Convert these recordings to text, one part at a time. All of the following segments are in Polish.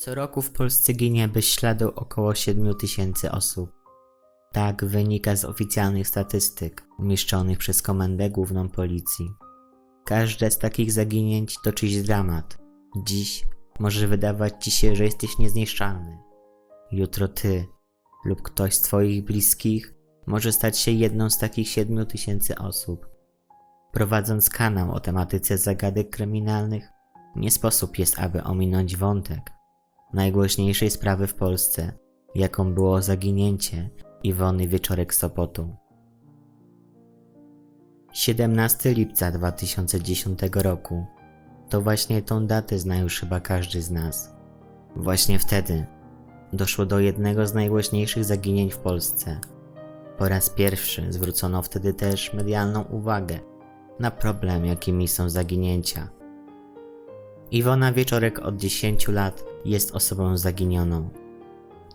Co roku w Polsce ginie bez śladu około 7 tysięcy osób. Tak wynika z oficjalnych statystyk umieszczonych przez Komendę Główną Policji. Każde z takich zaginięć to czyjś dramat. Dziś może wydawać ci się, że jesteś niezniszczalny. Jutro ty lub ktoś z twoich bliskich może stać się jedną z takich 7 tysięcy osób. Prowadząc kanał o tematyce zagadek kryminalnych, nie sposób jest, aby ominąć wątek najgłośniejszej sprawy w Polsce, jaką było zaginięcie Iwony Wieczorek Sopotu. 17 lipca 2010 roku. To właśnie tą datę zna już chyba każdy z nas. Właśnie wtedy doszło do jednego z najgłośniejszych zaginięć w Polsce. Po raz pierwszy zwrócono wtedy też medialną uwagę na problem, jakimi są zaginięcia. Iwona Wieczorek od 10 lat jest osobą zaginioną.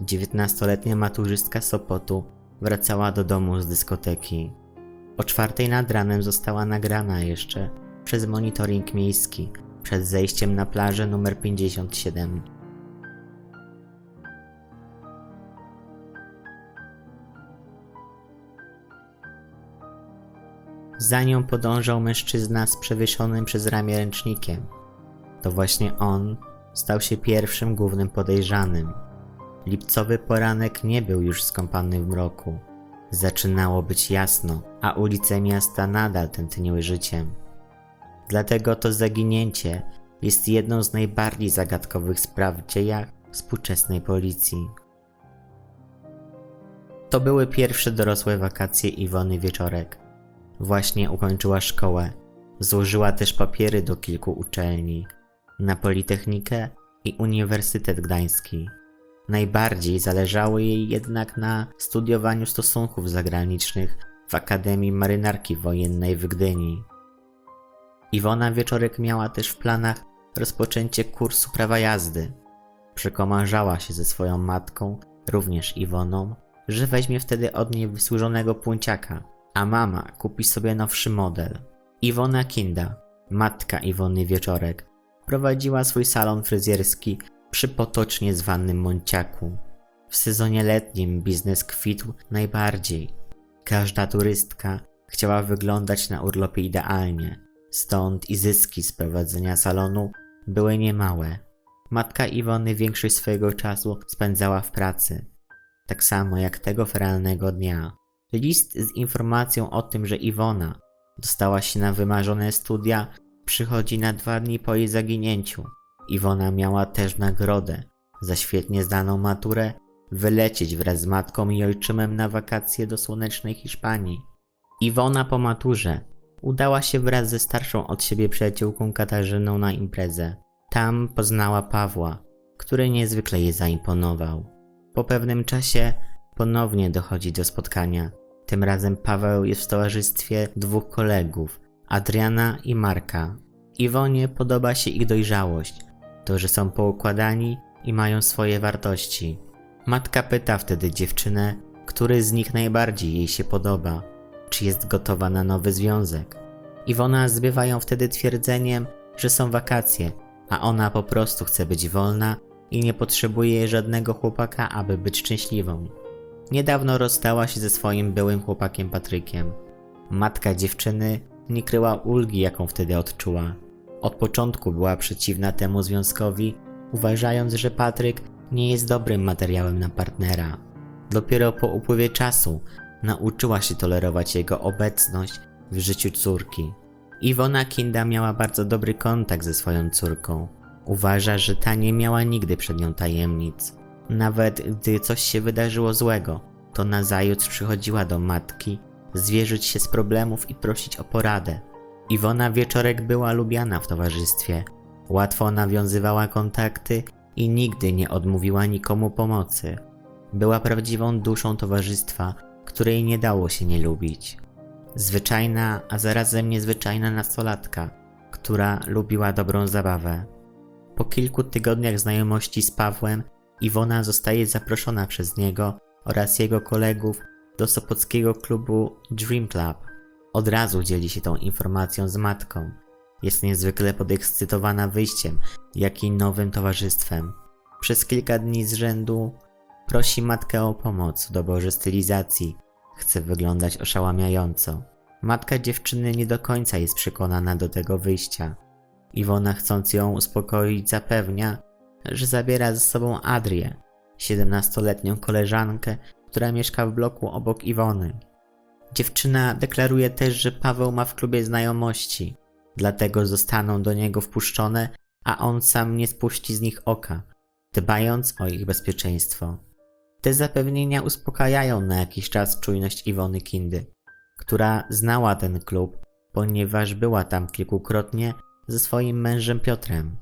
19-letnia maturzystka Sopotu wracała do domu z dyskoteki. O czwartej nad ranem została nagrana jeszcze przez monitoring miejski przed zejściem na plażę numer 57. Za nią podążał mężczyzna z przewieszonym przez ramię ręcznikiem. To właśnie on stał się pierwszym głównym podejrzanym. Lipcowy poranek nie był już skąpany w mroku. Zaczynało być jasno, a ulice miasta nadal tętniły życiem. Dlatego to zaginięcie jest jedną z najbardziej zagadkowych spraw w dziejach współczesnej policji. To były pierwsze dorosłe wakacje Iwony Wieczorek. Właśnie ukończyła szkołę. Złożyła też papiery do kilku uczelni na Politechnikę i Uniwersytet Gdański. Najbardziej zależało jej jednak na studiowaniu stosunków zagranicznych w Akademii Marynarki Wojennej w Gdyni. Iwona Wieczorek miała też w planach rozpoczęcie kursu prawa jazdy. Przekomarzała się ze swoją matką, również Iwoną, że weźmie wtedy od niej wysłużonego punciaka, a mama kupi sobie nowszy model. Iwona Kinda, matka Iwony Wieczorek, prowadziła swój salon fryzjerski przy potocznie zwanym Monciaku. W sezonie letnim biznes kwitł najbardziej. Każda turystka chciała wyglądać na urlopie idealnie, stąd i zyski z prowadzenia salonu były niemałe. Matka Iwony większość swojego czasu spędzała w pracy, tak samo jak tego feralnego dnia. List z informacją o tym, że Iwona dostała się na wymarzone studia, przychodzi na dwa dni po jej zaginięciu. Iwona miała też nagrodę za świetnie zdaną maturę wylecieć wraz z matką i ojczymem na wakacje do słonecznej Hiszpanii. Iwona po maturze udała się wraz ze starszą od siebie przyjaciółką Katarzyną na imprezę. Tam poznała Pawła, który niezwykle jej zaimponował. Po pewnym czasie ponownie dochodzi do spotkania. Tym razem Paweł jest w towarzystwie dwóch kolegów, Adriana i Marka. Iwonie podoba się ich dojrzałość, to, że są poukładani i mają swoje wartości. Matka pyta wtedy dziewczynę, który z nich najbardziej jej się podoba, czy jest gotowa na nowy związek. Iwona zbywa ją wtedy twierdzeniem, że są wakacje, a ona po prostu chce być wolna i nie potrzebuje żadnego chłopaka, aby być szczęśliwą. Niedawno rozstała się ze swoim byłym chłopakiem Patrykiem. Matka dziewczyny nie kryła ulgi, jaką wtedy odczuła. Od początku była przeciwna temu związkowi, uważając, że Patryk nie jest dobrym materiałem na partnera. Dopiero po upływie czasu nauczyła się tolerować jego obecność w życiu córki. Iwona Kinda miała bardzo dobry kontakt ze swoją córką. Uważa, że ta nie miała nigdy przed nią tajemnic. Nawet gdy coś się wydarzyło złego, to nazajutrz przychodziła do matki, zwierzyć się z problemów i prosić o poradę. Iwona Wieczorek była lubiana w towarzystwie. Łatwo nawiązywała kontakty i nigdy nie odmówiła nikomu pomocy. Była prawdziwą duszą towarzystwa, której nie dało się nie lubić. Zwyczajna, a zarazem niezwyczajna nastolatka, która lubiła dobrą zabawę. Po kilku tygodniach znajomości z Pawłem, Iwona zostaje zaproszona przez niego oraz jego kolegów do sopockiego klubu Dream Club. Od razu dzieli się tą informacją z matką. Jest niezwykle podekscytowana wyjściem, jak i nowym towarzystwem. Przez kilka dni z rzędu prosi matkę o pomoc w doborze stylizacji. Chce wyglądać oszałamiająco. Matka dziewczyny nie do końca jest przekonana do tego wyjścia. Iwona chcąc ją uspokoić zapewnia, że zabiera ze sobą Adrię, 17-letnią koleżankę, która mieszka w bloku obok Iwony. Dziewczyna deklaruje też, że Paweł ma w klubie znajomości, dlatego zostaną do niego wpuszczone, a on sam nie spuści z nich oka, dbając o ich bezpieczeństwo. Te zapewnienia uspokajają na jakiś czas czujność Iwony Kindy, która znała ten klub, ponieważ była tam kilkukrotnie ze swoim mężem Piotrem.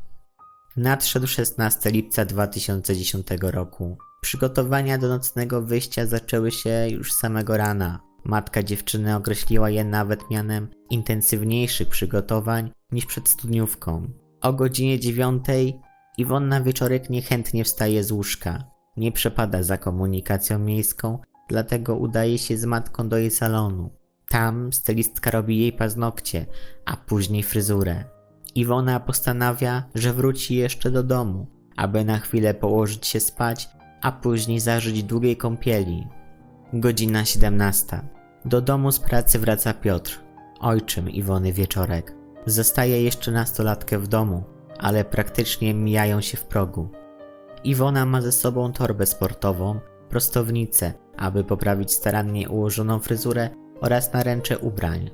Nadszedł 16 lipca 2010 roku. Przygotowania do nocnego wyjścia zaczęły się już samego rana. Matka dziewczyny określiła je nawet mianem intensywniejszych przygotowań niż przed studniówką. O godzinie dziewiątej Iwonna Wieczorek niechętnie wstaje z łóżka. Nie przepada za komunikacją miejską, dlatego udaje się z matką do jej salonu. Tam stylistka robi jej paznokcie, a później fryzurę. Iwona postanawia, że wróci jeszcze do domu, aby na chwilę położyć się spać, a później zażyć długiej kąpieli. Godzina 17. Do domu z pracy wraca Piotr, ojczym Iwony Wieczorek. Zostaje jeszcze nastolatkę w domu, ale praktycznie mijają się w progu. Iwona ma ze sobą torbę sportową, prostownicę, aby poprawić starannie ułożoną fryzurę oraz naręcze ubrań.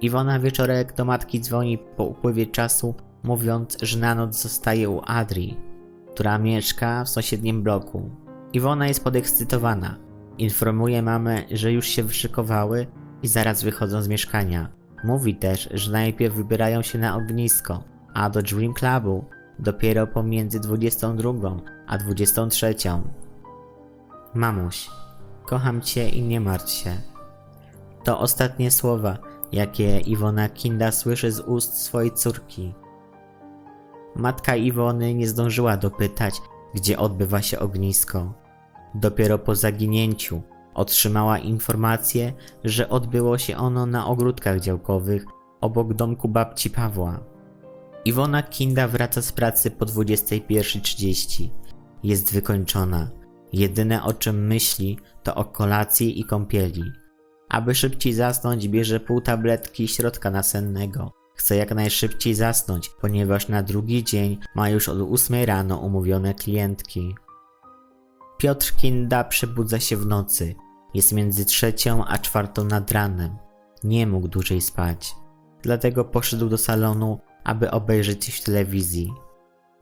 Iwona Wieczorek do matki dzwoni po upływie czasu, mówiąc, że na noc zostaje u Adri, która mieszka w sąsiednim bloku. Iwona jest podekscytowana. Informuje mamę, że już się wyszykowały i zaraz wychodzą z mieszkania. Mówi też, że najpierw wybierają się na ognisko, a do Dream Clubu dopiero pomiędzy 22 a 23. Mamuś, kocham cię i nie martw się. To ostatnie słowa, jakie Iwona Kinda słyszy z ust swojej córki. Matka Iwony nie zdążyła dopytać, gdzie odbywa się ognisko. Dopiero po zaginięciu otrzymała informację, że odbyło się ono na ogródkach działkowych obok domku babci Pawła. Iwona Kinda wraca z pracy po 21.30. Jest wykończona. Jedyne o czym myśli to o kolacji i kąpieli. Aby szybciej zasnąć, bierze pół tabletki środka nasennego. Chce jak najszybciej zasnąć, ponieważ na drugi dzień ma już od 8 rano umówione klientki. Piotr Kinda przebudza się w nocy. Jest między trzecią a czwartą nad ranem. Nie mógł dłużej spać. Dlatego poszedł do salonu, aby obejrzeć coś w telewizji.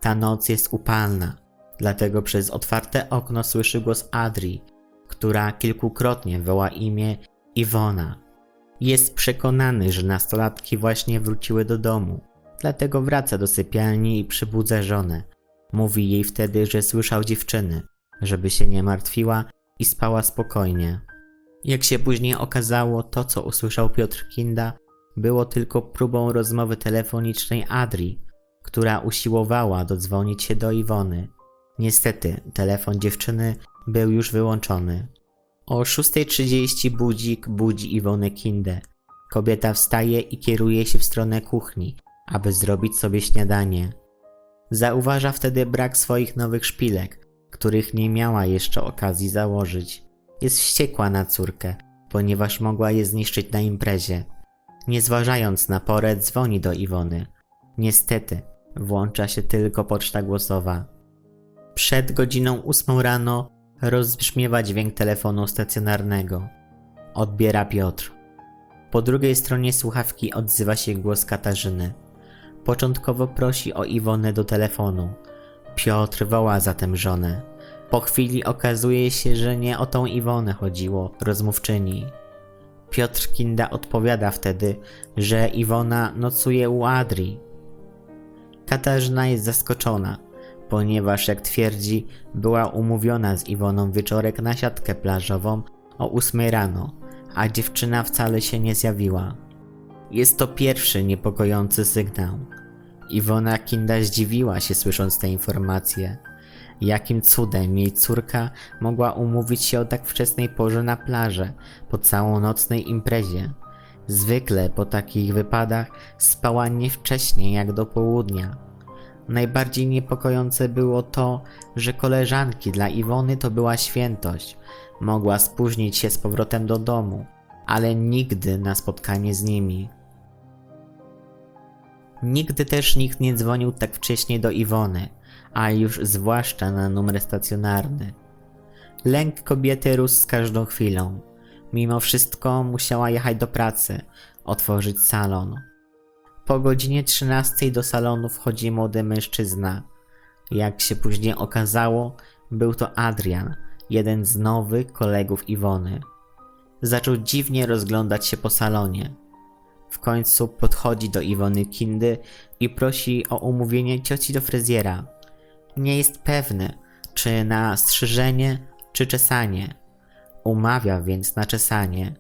Ta noc jest upalna, dlatego przez otwarte okno słyszy głos Adri, która kilkukrotnie woła imię Iwona. Jest przekonany, że nastolatki właśnie wróciły do domu, dlatego wraca do sypialni i przybudza żonę. Mówi jej wtedy, że słyszał dziewczyny, żeby się nie martwiła i spała spokojnie. Jak się później okazało, to co usłyszał Piotr Kinda było tylko próbą rozmowy telefonicznej Adri, która usiłowała dodzwonić się do Iwony. Niestety, telefon dziewczyny był już wyłączony. O 6.30 budzik budzi Iwonę Kindę. Kobieta wstaje i kieruje się w stronę kuchni, aby zrobić sobie śniadanie. Zauważa wtedy brak swoich nowych szpilek, których nie miała jeszcze okazji założyć. Jest wściekła na córkę, ponieważ mogła je zniszczyć na imprezie. Nie zważając na porę, dzwoni do Iwony. Niestety, włącza się tylko poczta głosowa. Przed godziną ósmą rano rozbrzmiewa dźwięk telefonu stacjonarnego. Odbiera Piotr. Po drugiej stronie słuchawki odzywa się głos Katarzyny. Początkowo prosi o Iwonę do telefonu. Piotr woła zatem żonę. Po chwili okazuje się, że nie o tą Iwonę chodziło, rozmówczyni. Piotr Kinda odpowiada wtedy, że Iwona nocuje u Adri. Katarzyna jest zaskoczona, ponieważ jak twierdzi, była umówiona z Iwoną wieczorek na siatkę plażową o 8 rano, a dziewczyna wcale się nie zjawiła. Jest to pierwszy niepokojący sygnał. Iwona Kinda zdziwiła się słysząc te informacje. Jakim cudem jej córka mogła umówić się o tak wczesnej porze na plażę, po całonocnej imprezie? Zwykle po takich wypadach spała nie wcześniej jak do południa. Najbardziej niepokojące było to, że koleżanki dla Iwony to była świętość. Mogła spóźnić się z powrotem do domu, ale nigdy na spotkanie z nimi. Nigdy też nikt nie dzwonił tak wcześnie do Iwony, a już zwłaszcza na numer stacjonarny. Lęk kobiety rósł z każdą chwilą. Mimo wszystko musiała jechać do pracy, otworzyć salon. Po godzinie 13 do salonu wchodzi młody mężczyzna. Jak się później okazało, był to Adrian, jeden z nowych kolegów Iwony. Zaczął dziwnie rozglądać się po salonie. W końcu podchodzi do Iwony Kindy i prosi o umówienie cioci do fryzjera. Nie jest pewny, czy na strzyżenie, czy czesanie. Umawia więc na czesanie.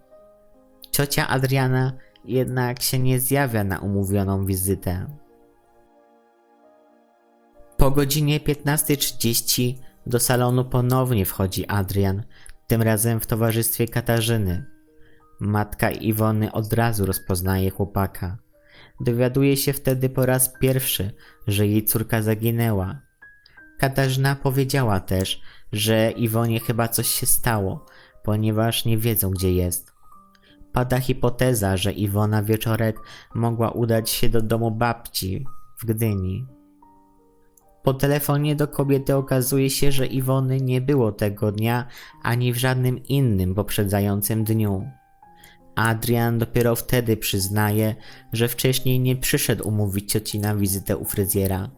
Ciocia Adriana jednak się nie zjawia na umówioną wizytę. Po godzinie 15.30 do salonu ponownie wchodzi Adrian, tym razem w towarzystwie Katarzyny. Matka Iwony od razu rozpoznaje chłopaka. Dowiaduje się wtedy po raz pierwszy, że jej córka zaginęła. Katarzyna powiedziała też, że Iwonie chyba coś się stało, ponieważ nie wiedzą gdzie jest. Pada hipoteza, że Iwona wieczorek mogła udać się do domu babci w Gdyni. Po telefonie do kobiety okazuje się, że Iwony nie było tego dnia ani w żadnym innym poprzedzającym dniu. Adrian dopiero wtedy przyznaje, że wcześniej nie przyszedł umówić cioci na wizytę u fryzjera.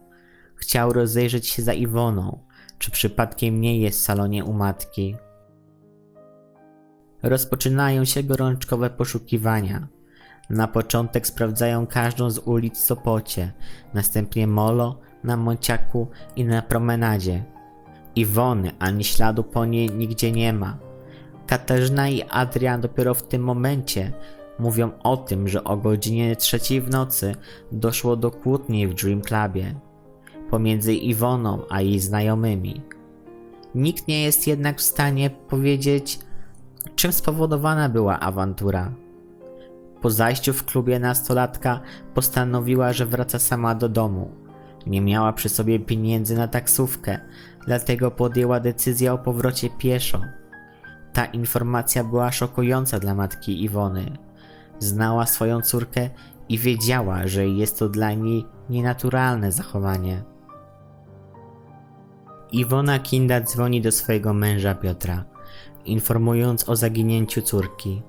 Chciał rozejrzeć się za Iwoną, czy przypadkiem nie jest w salonie u matki. Rozpoczynają się gorączkowe poszukiwania. Na początek sprawdzają każdą z ulic w Sopocie, następnie Molo, na Monciaku i na promenadzie. Iwony ani śladu po niej nigdzie nie ma. Katarzyna i Adrian dopiero w tym momencie mówią o tym, że o godzinie trzeciej w nocy doszło do kłótni w Dream Clubie pomiędzy Iwoną a jej znajomymi. Nikt nie jest jednak w stanie powiedzieć, czym spowodowana była awantura. Po zajściu w klubie nastolatka postanowiła, że wraca sama do domu. Nie miała przy sobie pieniędzy na taksówkę, dlatego podjęła decyzję o powrocie pieszo. Ta informacja była szokująca dla matki Iwony. Znała swoją córkę i wiedziała, że jest to dla niej nienaturalne zachowanie. Iwona Kinda dzwoni do swojego męża Piotra, informując o zaginięciu córki.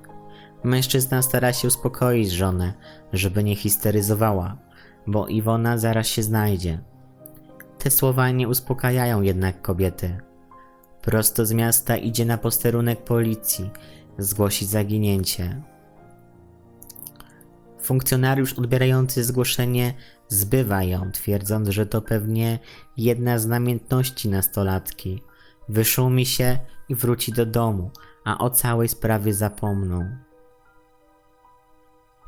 Mężczyzna stara się uspokoić żonę, żeby nie histeryzowała, bo Iwona zaraz się znajdzie. Te słowa nie uspokajają jednak kobiety. Prosto z miasta idzie na posterunek policji zgłosić zaginięcie. Funkcjonariusz odbierający zgłoszenie zbywa ją, twierdząc, że to pewnie jedna z namiętności nastolatki. Wyszumi się i wróci do domu, a o całej sprawie zapomną.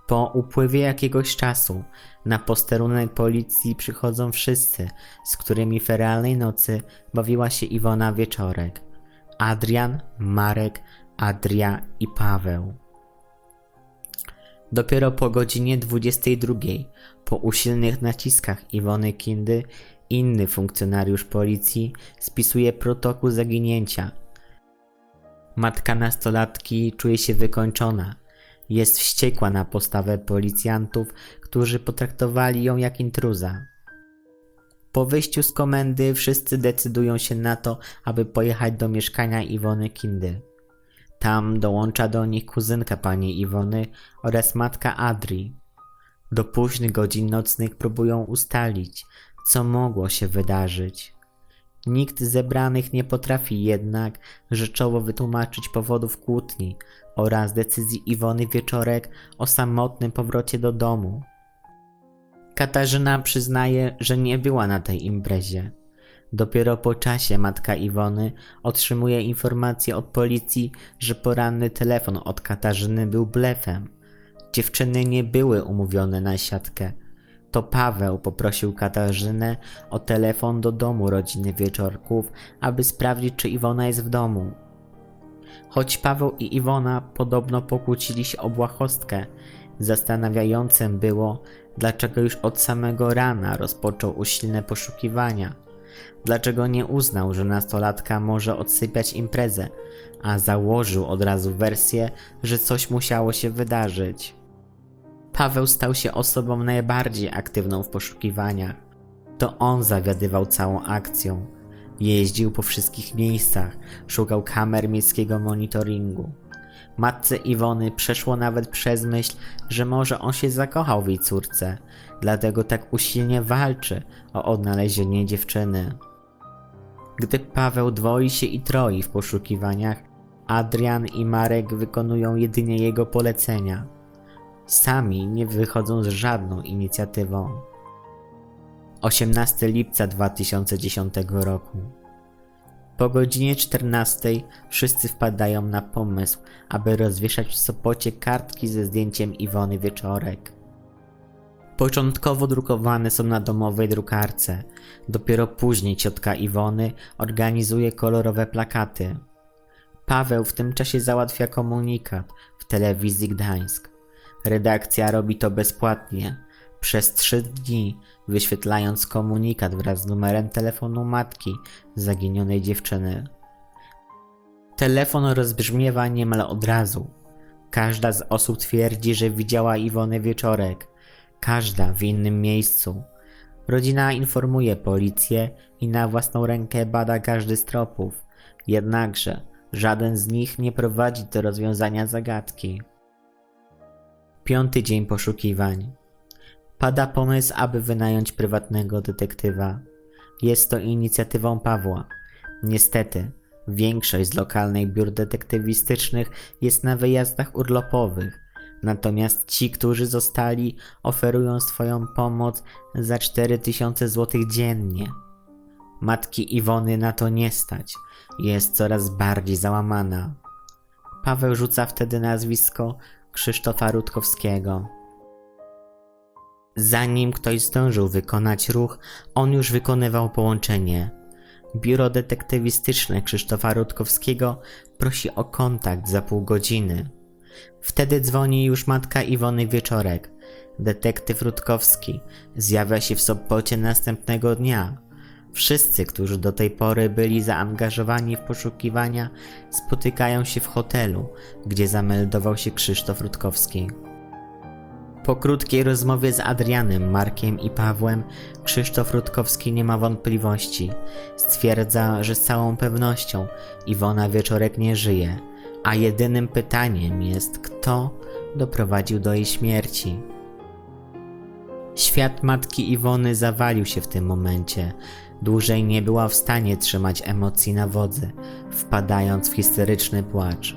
Po upływie jakiegoś czasu na posterunek policji przychodzą wszyscy, z którymi w realnej nocy bawiła się Iwona Wieczorek. Adrian, Marek, Adria i Paweł. Dopiero po godzinie 22, po usilnych naciskach Iwony Kindy, inny funkcjonariusz policji spisuje protokół zaginięcia. Matka nastolatki czuje się wykończona. Jest wściekła na postawę policjantów, którzy potraktowali ją jak intruza. Po wyjściu z komendy wszyscy decydują się na to, aby pojechać do mieszkania Iwony Kindy. Tam dołącza do nich kuzynka pani Iwony oraz matka Adri. Do późnych godzin nocnych próbują ustalić, co mogło się wydarzyć. Nikt z zebranych nie potrafi jednak rzeczowo wytłumaczyć powodów kłótni oraz decyzji Iwony Wieczorek o samotnym powrocie do domu. Katarzyna przyznaje, że nie była na tej imprezie. Dopiero po czasie matka Iwony otrzymuje informację od policji, że poranny telefon od Katarzyny był blefem. Dziewczyny nie były umówione na siatkę. To Paweł poprosił Katarzynę o telefon do domu rodziny wieczorków, aby sprawdzić, czy Iwona jest w domu. Choć Paweł i Iwona podobno pokłócili się o błahostkę, Zastanawiającym było, dlaczego już od samego rana rozpoczął usilne poszukiwania. Dlaczego nie uznał, że nastolatka może odsypiać imprezę, a założył od razu wersję, że coś musiało się wydarzyć. Paweł stał się osobą najbardziej aktywną w poszukiwaniach. To on zawiadywał całą akcją. Jeździł po wszystkich miejscach, szukał kamer miejskiego monitoringu. Matce Iwony przeszło nawet przez myśl, że może on się zakochał w jej córce, dlatego tak usilnie walczy o odnalezienie dziewczyny. Gdy Paweł dwoi się i troi w poszukiwaniach, Adrian i Marek wykonują jedynie jego polecenia. Sami nie wychodzą z żadną inicjatywą. 18 lipca 2010 roku. Po godzinie 14 wszyscy wpadają na pomysł, aby rozwieszać w Sopocie kartki ze zdjęciem Iwony Wieczorek. Początkowo drukowane są na domowej drukarce. Dopiero później ciotka Iwony organizuje kolorowe plakaty. Paweł w tym czasie załatwia komunikat w telewizji Gdańsk. Redakcja robi to bezpłatnie, przez trzy dni wyświetlając komunikat wraz z numerem telefonu matki zaginionej dziewczyny. Telefon rozbrzmiewa niemal od razu. Każda z osób twierdzi, że widziała Iwonę wieczorek, każda w innym miejscu. Rodzina informuje policję i na własną rękę bada każdy z tropów, jednakże żaden z nich nie prowadzi do rozwiązania zagadki. Piąty dzień poszukiwań. Pada pomysł, aby wynająć prywatnego detektywa. Jest to inicjatywą Pawła. Niestety, większość z lokalnych biur detektywistycznych jest na wyjazdach urlopowych, natomiast ci, którzy zostali, oferują swoją pomoc za 4000 zł dziennie. Matki Iwony na to nie stać, jest coraz bardziej załamana. Paweł rzuca wtedy nazwisko Krzysztofa Rutkowskiego. Zanim ktoś zdążył wykonać ruch, on już wykonywał połączenie. Biuro detektywistyczne Krzysztofa Rutkowskiego prosi o kontakt za pół godziny. Wtedy dzwoni już matka Iwony Wieczorek. Detektyw Rutkowski zjawia się w Sopocie następnego dnia. Wszyscy, którzy do tej pory byli zaangażowani w poszukiwania, spotykają się w hotelu, gdzie zameldował się Krzysztof Rutkowski. Po krótkiej rozmowie z Adrianem, Markiem i Pawłem, Krzysztof Rutkowski nie ma wątpliwości. Stwierdza, że z całą pewnością Iwona Wieczorek nie żyje, a jedynym pytaniem jest, kto doprowadził do jej śmierci. Świat matki Iwony zawalił się w tym momencie. Dłużej nie była w stanie trzymać emocji na wodzy, wpadając w histeryczny płacz.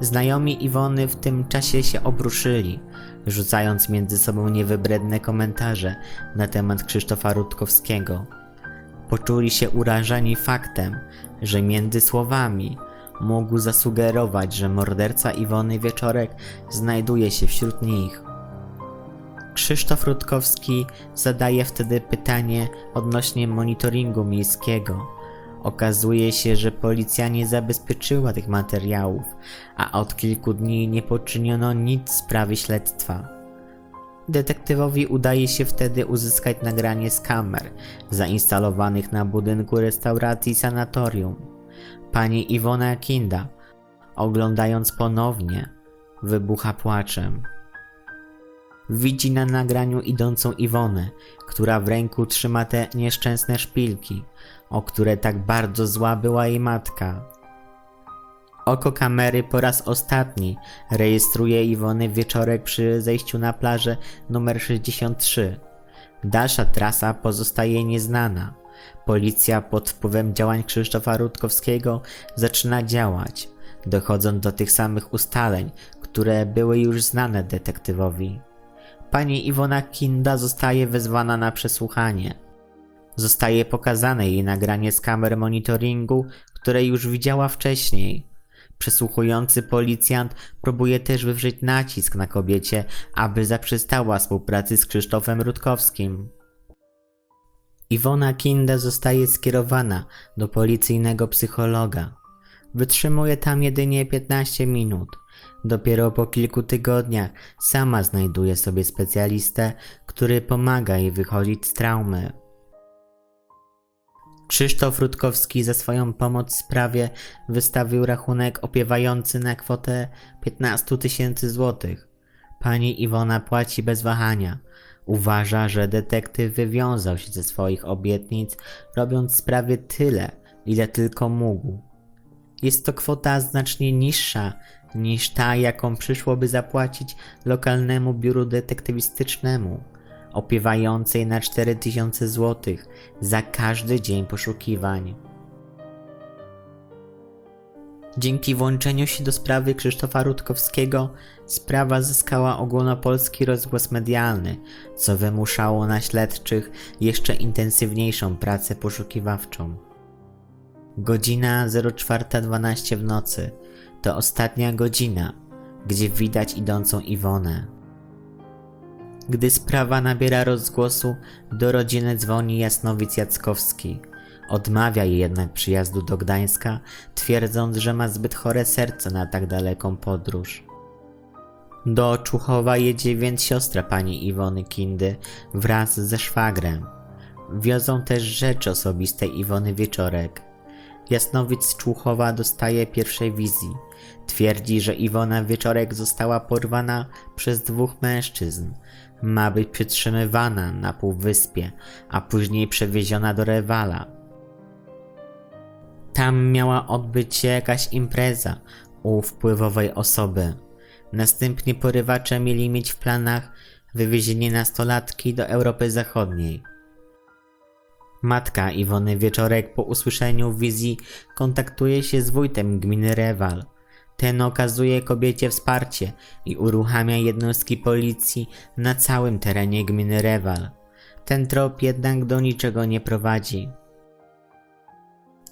Znajomi Iwony w tym czasie się obruszyli, rzucając między sobą niewybredne komentarze na temat Krzysztofa Rutkowskiego. Poczuli się urażeni faktem, że między słowami mógł zasugerować, że morderca Iwony Wieczorek znajduje się wśród nich. Krzysztof Rutkowski zadaje wtedy pytanie odnośnie monitoringu miejskiego. Okazuje się, że policja nie zabezpieczyła tych materiałów, a od kilku dni nie poczyniono nic w sprawie śledztwa. Detektywowi udaje się wtedy uzyskać nagranie z kamer zainstalowanych na budynku restauracji sanatorium. Pani Iwona Kinda, oglądając ponownie, wybucha płaczem. Widzi na nagraniu idącą Iwonę, która w ręku trzyma te nieszczęsne szpilki, o które tak bardzo zła była jej matka. Oko kamery po raz ostatni rejestruje Iwony wieczorek przy zejściu na plażę numer 63. Dalsza trasa pozostaje nieznana. Policja pod wpływem działań Krzysztofa Rutkowskiego zaczyna działać, dochodząc do tych samych ustaleń, które były już znane detektywowi. Pani Iwona Kinda zostaje wezwana na przesłuchanie. Zostaje pokazane jej nagranie z kamer monitoringu, które już widziała wcześniej. Przesłuchujący policjant próbuje też wywrzeć nacisk na kobiecie, aby zaprzestała współpracy z Krzysztofem Rutkowskim. Iwona Kinda zostaje skierowana do policyjnego psychologa. Wytrzymuje tam jedynie 15 minut. Dopiero po kilku tygodniach sama znajduje sobie specjalistę, który pomaga jej wychodzić z traumy. Krzysztof Rutkowski za swoją pomoc w sprawie wystawił rachunek opiewający na kwotę 15 tysięcy złotych. Pani Iwona płaci bez wahania. Uważa, że detektyw wywiązał się ze swoich obietnic, robiąc sprawie tyle, ile tylko mógł. Jest to kwota znacznie niższa niż ta, jaką przyszłoby zapłacić lokalnemu biuru detektywistycznemu, opiewającej na 4000 zł za każdy dzień poszukiwań. Dzięki włączeniu się do sprawy Krzysztofa Rutkowskiego sprawa zyskała ogólnopolski rozgłos medialny, co wymuszało na śledczych jeszcze intensywniejszą pracę poszukiwawczą. Godzina 04.12 w nocy to ostatnia godzina, gdzie widać idącą Iwonę. Gdy sprawa nabiera rozgłosu, do rodziny dzwoni Jasnowic Jackowski. Odmawia jej jednak przyjazdu do Gdańska, twierdząc, że ma zbyt chore serce na tak daleką podróż. Do Czuchowa jedzie więc siostra pani Iwony Kindy wraz ze szwagrem. Wiozą też rzeczy osobiste Iwony Wieczorek. Jasnowic Człuchowa dostaje pierwszej wizji. Twierdzi, że Iwona Wieczorek została porwana przez dwóch mężczyzn. Ma być przytrzymywana na półwyspie, a później przewieziona do Rewala. Tam miała odbyć się jakaś impreza u wpływowej osoby. Następnie porywacze mieli mieć w planach wywiezienie nastolatki do Europy Zachodniej. Matka Iwony Wieczorek po usłyszeniu wizji kontaktuje się z wójtem gminy Rewal. Ten okazuje kobiecie wsparcie i uruchamia jednostki policji na całym terenie gminy Rewal. Ten trop jednak do niczego nie prowadzi.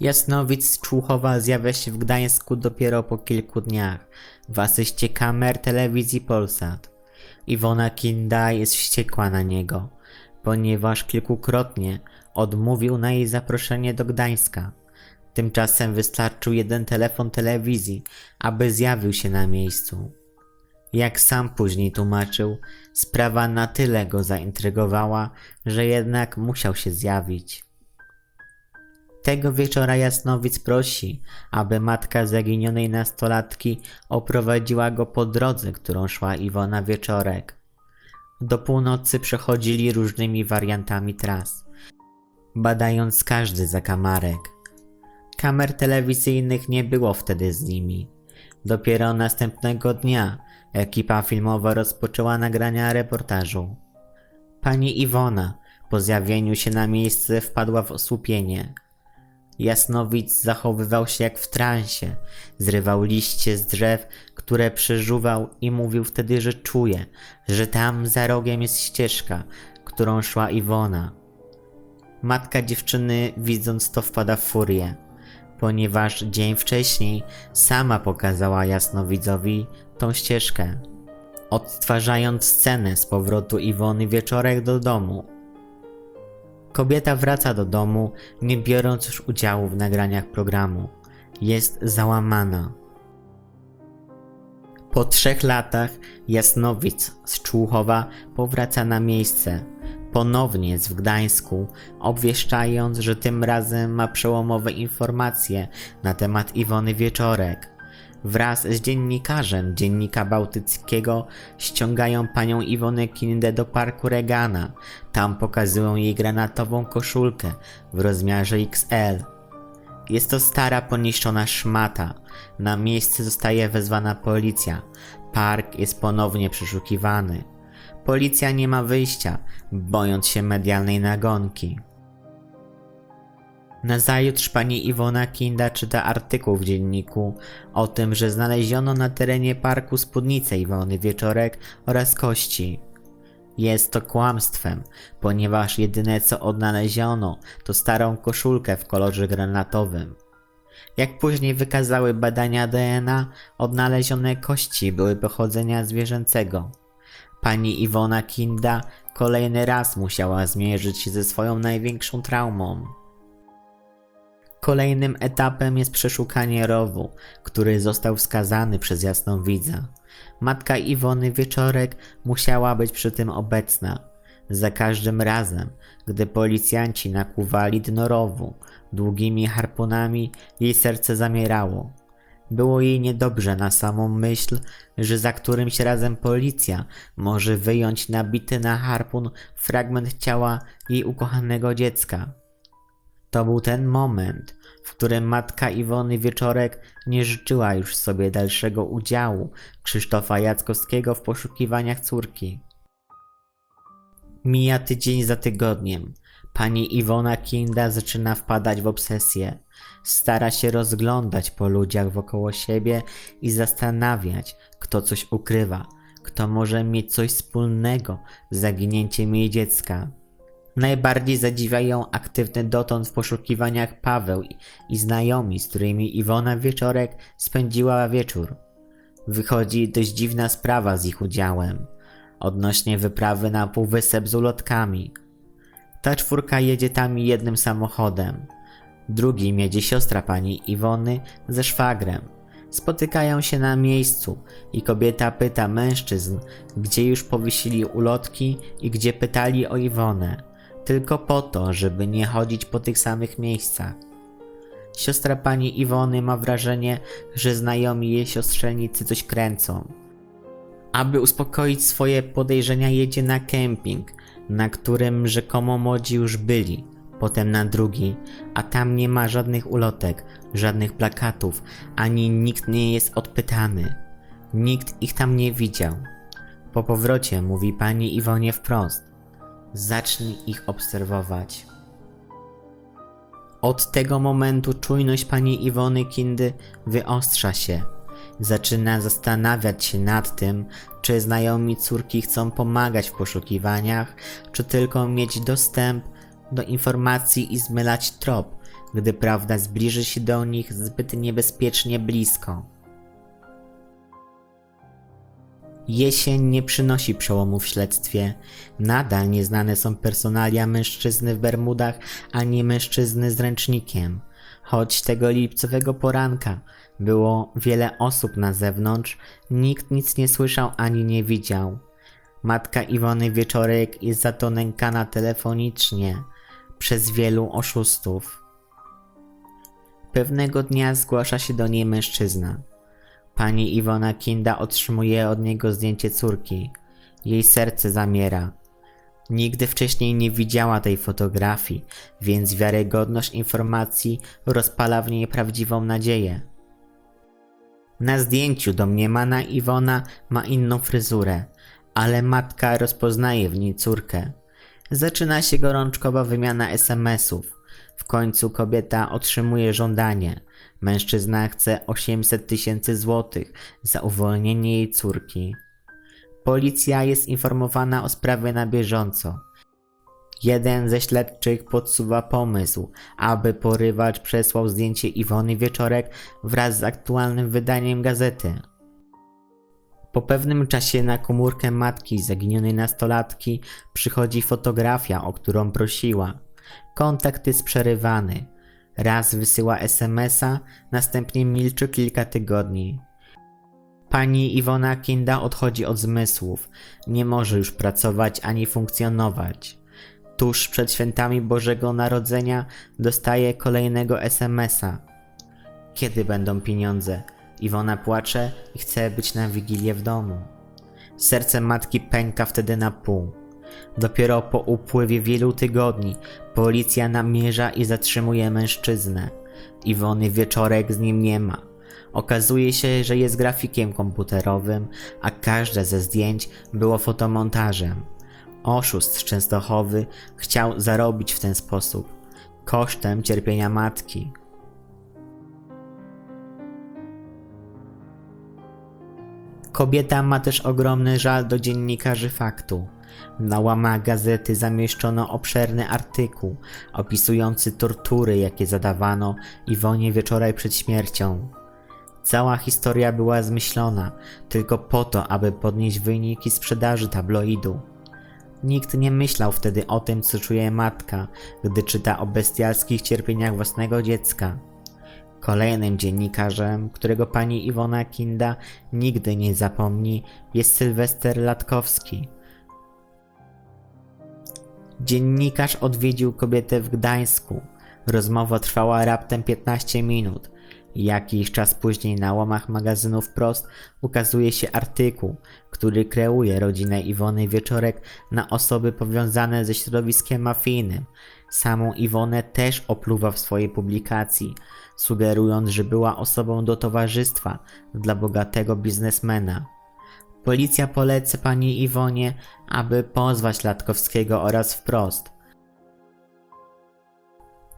Jasnowic Człuchowa zjawia się w Gdańsku dopiero po kilku dniach w asyście kamer telewizji Polsat. Iwona Kinda jest wściekła na niego, ponieważ kilkukrotnie odmówił na jej zaproszenie do Gdańska. Tymczasem wystarczył jeden telefon telewizji, aby zjawił się na miejscu. Jak sam później tłumaczył, sprawa na tyle go zaintrygowała, że jednak musiał się zjawić. Tego wieczora Jasnowic prosi, aby matka zaginionej nastolatki oprowadziła go po drodze, którą szła Iwona Wieczorek. Do północy przechodzili różnymi wariantami tras, badając każdy zakamarek. Kamer telewizyjnych nie było wtedy z nimi. Dopiero następnego dnia ekipa filmowa rozpoczęła nagrania reportażu. Pani Iwona po zjawieniu się na miejsce wpadła w osłupienie. Jasnowic zachowywał się jak w transie, zrywał liście z drzew, które przeżuwał i mówił wtedy, że czuje, że tam za rogiem jest ścieżka, którą szła Iwona. Matka dziewczyny widząc to wpada w furię, ponieważ dzień wcześniej sama pokazała Jasnowidzowi tą ścieżkę, odtwarzając scenę z powrotu Iwony wieczorek do domu. Kobieta wraca do domu, nie biorąc już udziału w nagraniach programu. Jest załamana. Po trzech latach Jasnowic z Człuchowa powraca na miejsce. Ponownie jest w Gdańsku, obwieszczając, że tym razem ma przełomowe informacje na temat Iwony Wieczorek. Wraz z dziennikarzem Dziennika Bałtyckiego ściągają panią Iwonę Kindę do parku Regana. Tam pokazują jej granatową koszulkę w rozmiarze XL. Jest to stara, poniszczona szmata. Na miejsce zostaje wezwana policja. Park jest ponownie przeszukiwany. Policja nie ma wyjścia, bojąc się medialnej nagonki. Nazajutrz pani Iwona Kinda czyta artykuł w dzienniku o tym, że znaleziono na terenie parku spódnicę Iwony Wieczorek oraz kości. Jest to kłamstwem, ponieważ jedyne co odnaleziono to starą koszulkę w kolorze granatowym. Jak później wykazały badania DNA, odnalezione kości były pochodzenia zwierzęcego. Pani Iwona Kinda kolejny raz musiała zmierzyć się ze swoją największą traumą. Kolejnym etapem jest przeszukanie rowu, który został wskazany przez jasną widza. Matka Iwony Wieczorek musiała być przy tym obecna. Za każdym razem, gdy policjanci nakłuwali dno rowu długimi harpunami, jej serce zamierało. Było jej niedobrze na samą myśl, że za którymś razem policja może wyjąć nabity na harpun fragment ciała jej ukochanego dziecka. To był ten moment, w którym matka Iwony Wieczorek nie życzyła już sobie dalszego udziału Krzysztofa Jackowskiego w poszukiwaniach córki. Mija tydzień za tygodniem. Pani Iwona Kinda zaczyna wpadać w obsesję. Stara się rozglądać po ludziach wokoło siebie i zastanawiać, kto coś ukrywa, kto może mieć coś wspólnego z zaginięciem jej dziecka. Najbardziej zadziwia ją aktywny dotąd w poszukiwaniach Paweł i, znajomi, z którymi Iwona Wieczorek spędziła wieczór. Wychodzi dość dziwna sprawa z ich udziałem, odnośnie wyprawy na półwysep z ulotkami. Ta czwórka jedzie tam jednym samochodem. Drugim jedzie siostra pani Iwony ze szwagrem. Spotykają się na miejscu i kobieta pyta mężczyzn, gdzie już powiesili ulotki i gdzie pytali o Iwonę tylko po to, żeby nie chodzić po tych samych miejscach. Siostra pani Iwony ma wrażenie, że znajomi jej siostrzenicy coś kręcą. Aby uspokoić swoje podejrzenia, jedzie na kemping, na którym rzekomo młodzi już byli, potem na drugi, a tam nie ma żadnych ulotek, żadnych plakatów, ani nikt nie jest odpytany. Nikt ich tam nie widział. Po powrocie mówi pani Iwonie wprost. Zacznij ich obserwować. Od tego momentu czujność pani Iwony Kindy wyostrza się. Zaczyna zastanawiać się nad tym, czy znajomi córki chcą pomagać w poszukiwaniach, czy tylko mieć dostęp do informacji i zmylać trop, gdy prawda zbliży się do nich zbyt niebezpiecznie blisko. Jesień nie przynosi przełomu w śledztwie. Nadal nieznane są personalia mężczyzny w Bermudach, ani mężczyzny z ręcznikiem. Choć tego lipcowego poranka było wiele osób na zewnątrz, nikt nic nie słyszał ani nie widział. Matka Iwony Wieczorek jest za to nękana telefonicznie przez wielu oszustów. Pewnego dnia zgłasza się do niej mężczyzna. Pani Iwona Kinda otrzymuje od niego zdjęcie córki. Jej serce zamiera. Nigdy wcześniej nie widziała tej fotografii, więc wiarygodność informacji rozpala w niej prawdziwą nadzieję. Na zdjęciu domniemana Iwona ma inną fryzurę, ale matka rozpoznaje w niej córkę. Zaczyna się gorączkowa wymiana SMS-ów. W końcu kobieta otrzymuje żądanie. Mężczyzna chce 800 tysięcy złotych za uwolnienie jej córki. Policja jest informowana o sprawie na bieżąco. Jeden ze śledczych podsuwa pomysł, aby porywacz przesłał zdjęcie Iwony Wieczorek wraz z aktualnym wydaniem gazety. Po pewnym czasie na komórkę matki zaginionej nastolatki przychodzi fotografia, o którą prosiła. Kontakt jest przerywany. Raz wysyła SMS-a, następnie milczy kilka tygodni. Pani Iwona Kinda odchodzi od zmysłów, nie może już pracować ani funkcjonować. Tuż przed świętami Bożego Narodzenia dostaje kolejnego SMS-a. Kiedy będą pieniądze? Iwona płacze i chce być na wigilię w domu. Serce matki pęka wtedy na pół. Dopiero po upływie wielu tygodni policja namierza i zatrzymuje mężczyznę. Iwony Wieczorek z nim nie ma. Okazuje się, że jest grafikiem komputerowym, a każde ze zdjęć było fotomontażem. Oszust z Częstochowy chciał zarobić w ten sposób, kosztem cierpienia matki. Kobieta ma też ogromny żal do dziennikarzy faktu. Na łamach gazety zamieszczono obszerny artykuł opisujący tortury, jakie zadawano Iwonie wieczoraj przed śmiercią. Cała historia była zmyślona tylko po to, aby podnieść wyniki sprzedaży tabloidu. Nikt nie myślał wtedy o tym, co czuje matka, gdy czyta o bestialskich cierpieniach własnego dziecka. Kolejnym dziennikarzem, którego pani Iwona Kinda nigdy nie zapomni, jest Sylwester Latkowski. Dziennikarz odwiedził kobietę w Gdańsku. Rozmowa trwała raptem 15 minut. Jakiś czas później na łamach magazynu Wprost ukazuje się artykuł, który kreuje rodzinę Iwony Wieczorek na osoby powiązane ze środowiskiem mafijnym. Samą Iwonę też opluwa w swojej publikacji, sugerując, że była osobą do towarzystwa dla bogatego biznesmena. Policja poleca pani Iwonie, aby pozwać Latkowskiego oraz wprost.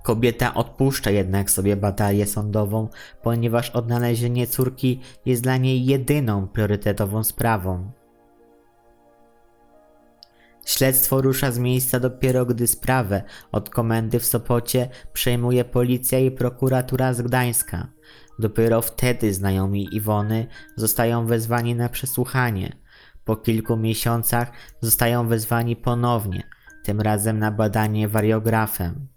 Kobieta odpuszcza jednak sobie batalię sądową, ponieważ odnalezienie córki jest dla niej jedyną priorytetową sprawą. Śledztwo rusza z miejsca dopiero gdy sprawę od komendy w Sopocie przejmuje policja i prokuratura z Gdańska. Dopiero wtedy znajomi Iwony zostają wezwani na przesłuchanie. Po kilku miesiącach zostają wezwani ponownie, tym razem na badanie wariografem.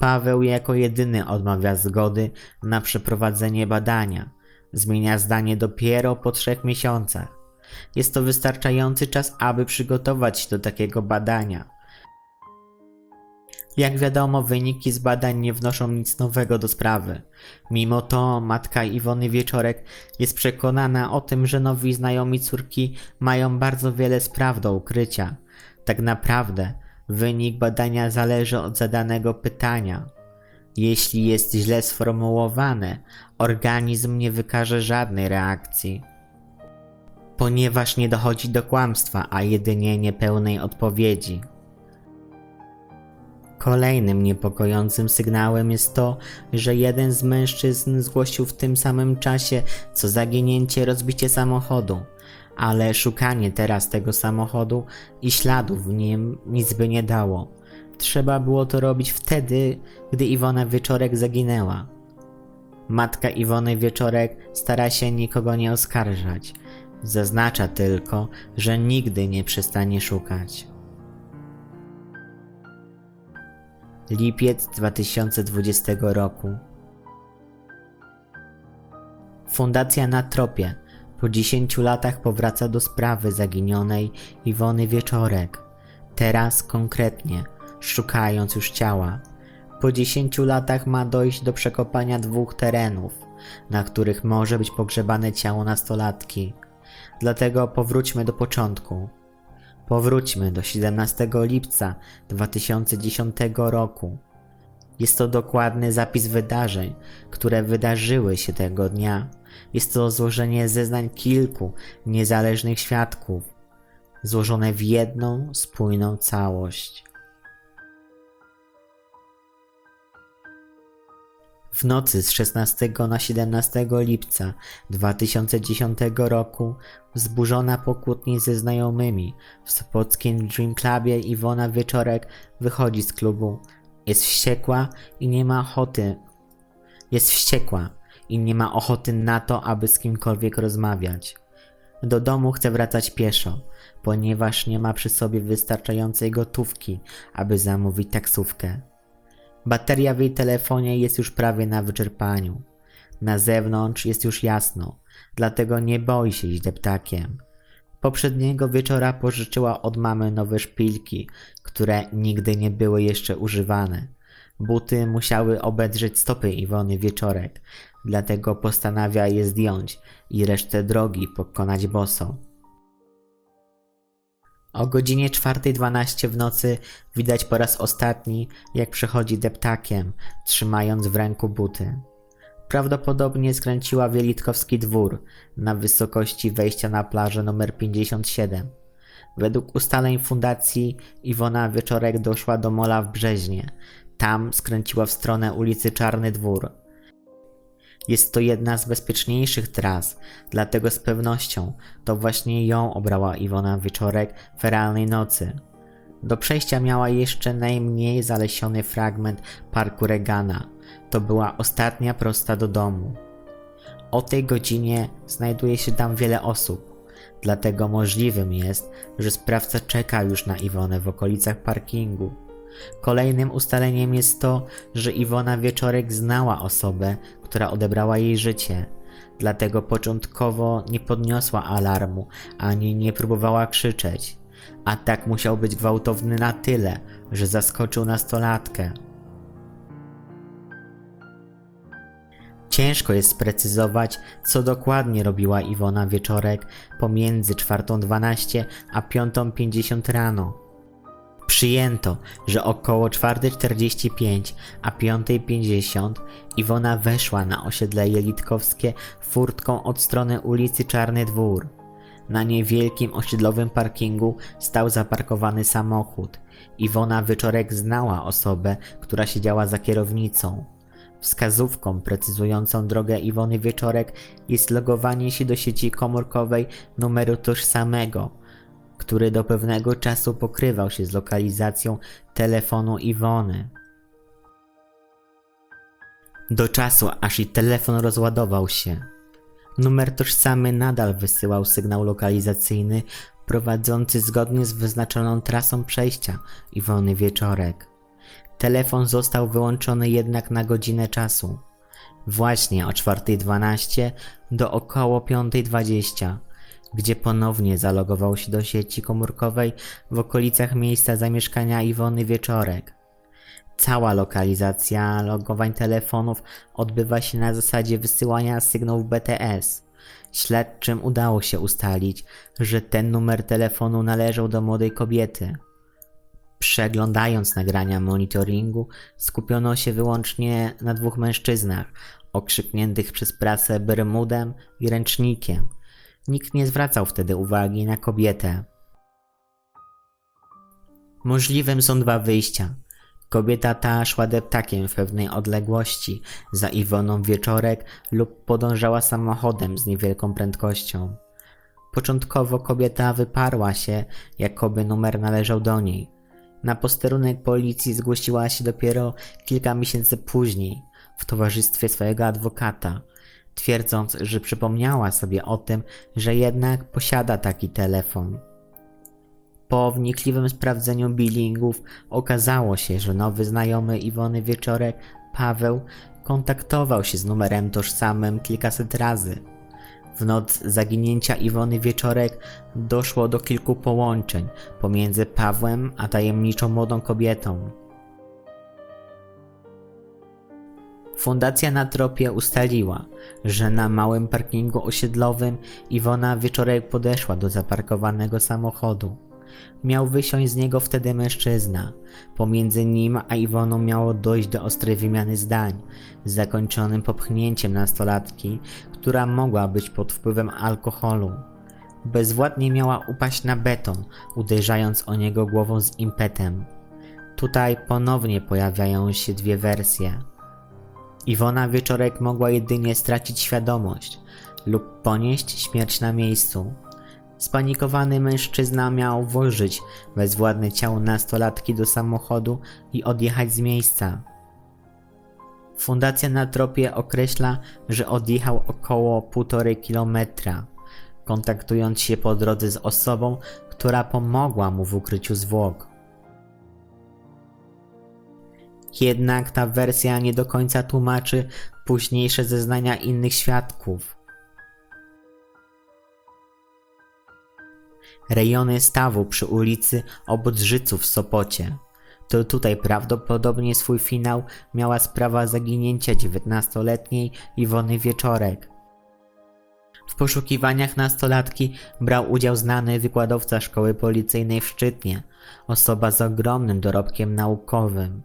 Paweł jako jedyny odmawia zgody na przeprowadzenie badania. Zmienia zdanie dopiero po trzech miesiącach. Jest to wystarczający czas, aby przygotować się do takiego badania. Jak wiadomo, wyniki z badań nie wnoszą nic nowego do sprawy. Mimo to matka Iwony Wieczorek jest przekonana o tym, że nowi znajomi córki mają bardzo wiele spraw do ukrycia. Tak naprawdę wynik badania zależy od zadanego pytania. Jeśli jest źle sformułowane, organizm nie wykaże żadnej reakcji. Ponieważ nie dochodzi do kłamstwa, a jedynie niepełnej odpowiedzi. Kolejnym niepokojącym sygnałem jest to, że jeden z mężczyzn zgłosił w tym samym czasie co zaginięcie rozbicie samochodu, ale szukanie teraz tego samochodu i śladów w nim nic by nie dało. Trzeba było to robić wtedy, gdy Iwona Wieczorek zaginęła. Matka Iwony Wieczorek stara się nikogo nie oskarżać. Zaznacza tylko, że nigdy nie przestanie szukać. Lipiec 2020 roku. Fundacja na tropie po 10 latach powraca do sprawy zaginionej Iwony Wieczorek. Teraz konkretnie, szukając już ciała. Po 10 latach ma dojść do przekopania dwóch terenów, na których może być pogrzebane ciało nastolatki. Dlatego powróćmy do początku. Powróćmy do 17 lipca 2010 roku. Jest to dokładny zapis wydarzeń, które wydarzyły się tego dnia. Jest to złożenie zeznań kilku niezależnych świadków, złożone w jedną spójną całość. W nocy z 16 na 17 lipca 2010 roku, wzburzona po kłótni ze znajomymi, w Sopockim Dream Clubie Iwona Wieczorek wychodzi z klubu. Jest wściekła i nie ma ochoty. Jest wściekła i nie ma ochoty na to, aby z kimkolwiek rozmawiać. Do domu chce wracać pieszo, ponieważ nie ma przy sobie wystarczającej gotówki, aby zamówić taksówkę. Bateria w jej telefonie jest już prawie na wyczerpaniu. Na zewnątrz jest już jasno, dlatego nie boi się iść deptakiem. Poprzedniego wieczora pożyczyła od mamy nowe szpilki, które nigdy nie były jeszcze używane. Buty musiały obedrzeć stopy Iwony wieczorek, dlatego postanawia je zdjąć i resztę drogi pokonać boso. O godzinie 4.12 w nocy widać po raz ostatni, jak przechodzi deptakiem, trzymając w ręku buty. Prawdopodobnie skręciła w Jelitkowski dwór, na wysokości wejścia na plażę numer 57. Według ustaleń fundacji Iwona Wieczorek doszła do mola w Brzeźnie. Tam skręciła w stronę ulicy Czarny Dwór. Jest to jedna z bezpieczniejszych tras, dlatego z pewnością to właśnie ją obrała Iwona Wieczorek w realnej nocy. Do przejścia miała jeszcze najmniej zalesiony fragment parku Regana. To była ostatnia prosta do domu. O tej godzinie znajduje się tam wiele osób. Dlatego możliwym jest, że sprawca czeka już na Iwonę w okolicach parkingu. Kolejnym ustaleniem jest to, że Iwona Wieczorek znała osobę, która odebrała jej życie. Dlatego początkowo nie podniosła alarmu ani nie próbowała krzyczeć. Atak musiał być gwałtowny na tyle, że zaskoczył nastolatkę. Ciężko jest sprecyzować, co dokładnie robiła Iwona Wieczorek pomiędzy 4.12 a 5.50 rano. Przyjęto, że około 4.45 a 5.50 Iwona weszła na osiedle Jelitkowskie furtką od strony ulicy Czarny Dwór. Na niewielkim osiedlowym parkingu stał zaparkowany samochód. Iwona Wieczorek znała osobę, która siedziała za kierownicą. Wskazówką precyzującą drogę Iwony Wieczorek jest logowanie się do sieci komórkowej numeru tożsamego, który do pewnego czasu pokrywał się z lokalizacją telefonu Iwony. Do czasu, aż i telefon rozładował się. Numer tożsamy nadal wysyłał sygnał lokalizacyjny prowadzący zgodnie z wyznaczoną trasą przejścia Iwony Wieczorek. Telefon został wyłączony jednak na godzinę czasu. Właśnie o 4.12 do około 5.20, gdzie ponownie zalogował się do sieci komórkowej w okolicach miejsca zamieszkania Iwony Wieczorek. Cała lokalizacja logowań telefonów odbywa się na zasadzie wysyłania sygnałów BTS. Śledczym udało się ustalić, że ten numer telefonu należał do młodej kobiety. Przeglądając nagrania monitoringu, skupiono się wyłącznie na dwóch mężczyznach, okrzykniętych przez prasę Bermudem i Ręcznikiem. Nikt nie zwracał wtedy uwagi na kobietę. Możliwym są dwa wyjścia. Kobieta ta szła deptakiem w pewnej odległości za Iwoną Wieczorek lub podążała samochodem z niewielką prędkością. Początkowo kobieta wyparła się, jakoby numer należał do niej. Na posterunek policji zgłosiła się dopiero kilka miesięcy później w towarzystwie swojego adwokata, twierdząc, że przypomniała sobie o tym, że jednak posiada taki telefon. Po wnikliwym sprawdzeniu billingów okazało się, że nowy znajomy Iwony Wieczorek, Paweł, kontaktował się z numerem tożsamym kilkaset razy. W noc zaginięcia Iwony Wieczorek doszło do kilku połączeń pomiędzy Pawłem a tajemniczą młodą kobietą. Fundacja na tropie ustaliła, że na małym parkingu osiedlowym Iwona Wieczorek podeszła do zaparkowanego samochodu. Miał wysiąść z niego wtedy mężczyzna. Pomiędzy nim a Iwoną miało dojść do ostrej wymiany zdań, zakończonym popchnięciem nastolatki, która mogła być pod wpływem alkoholu. Bezwładnie miała upaść na beton, uderzając o niego głową z impetem. Tutaj ponownie pojawiają się dwie wersje. Iwona Wieczorek mogła jedynie stracić świadomość lub ponieść śmierć na miejscu. Spanikowany mężczyzna miał włożyć bezwładne ciało nastolatki do samochodu i odjechać z miejsca. Fundacja na tropie określa, że odjechał około 1,5 kilometra, kontaktując się po drodze z osobą, która pomogła mu w ukryciu zwłok. Jednak ta wersja nie do końca tłumaczy późniejsze zeznania innych świadków. Rejony stawu przy ulicy Obodrzyców w Sopocie. To tutaj prawdopodobnie swój finał miała sprawa zaginięcia 19-letniej Iwony Wieczorek. W poszukiwaniach nastolatki brał udział znany wykładowca szkoły policyjnej w Szczytnie, osoba z ogromnym dorobkiem naukowym.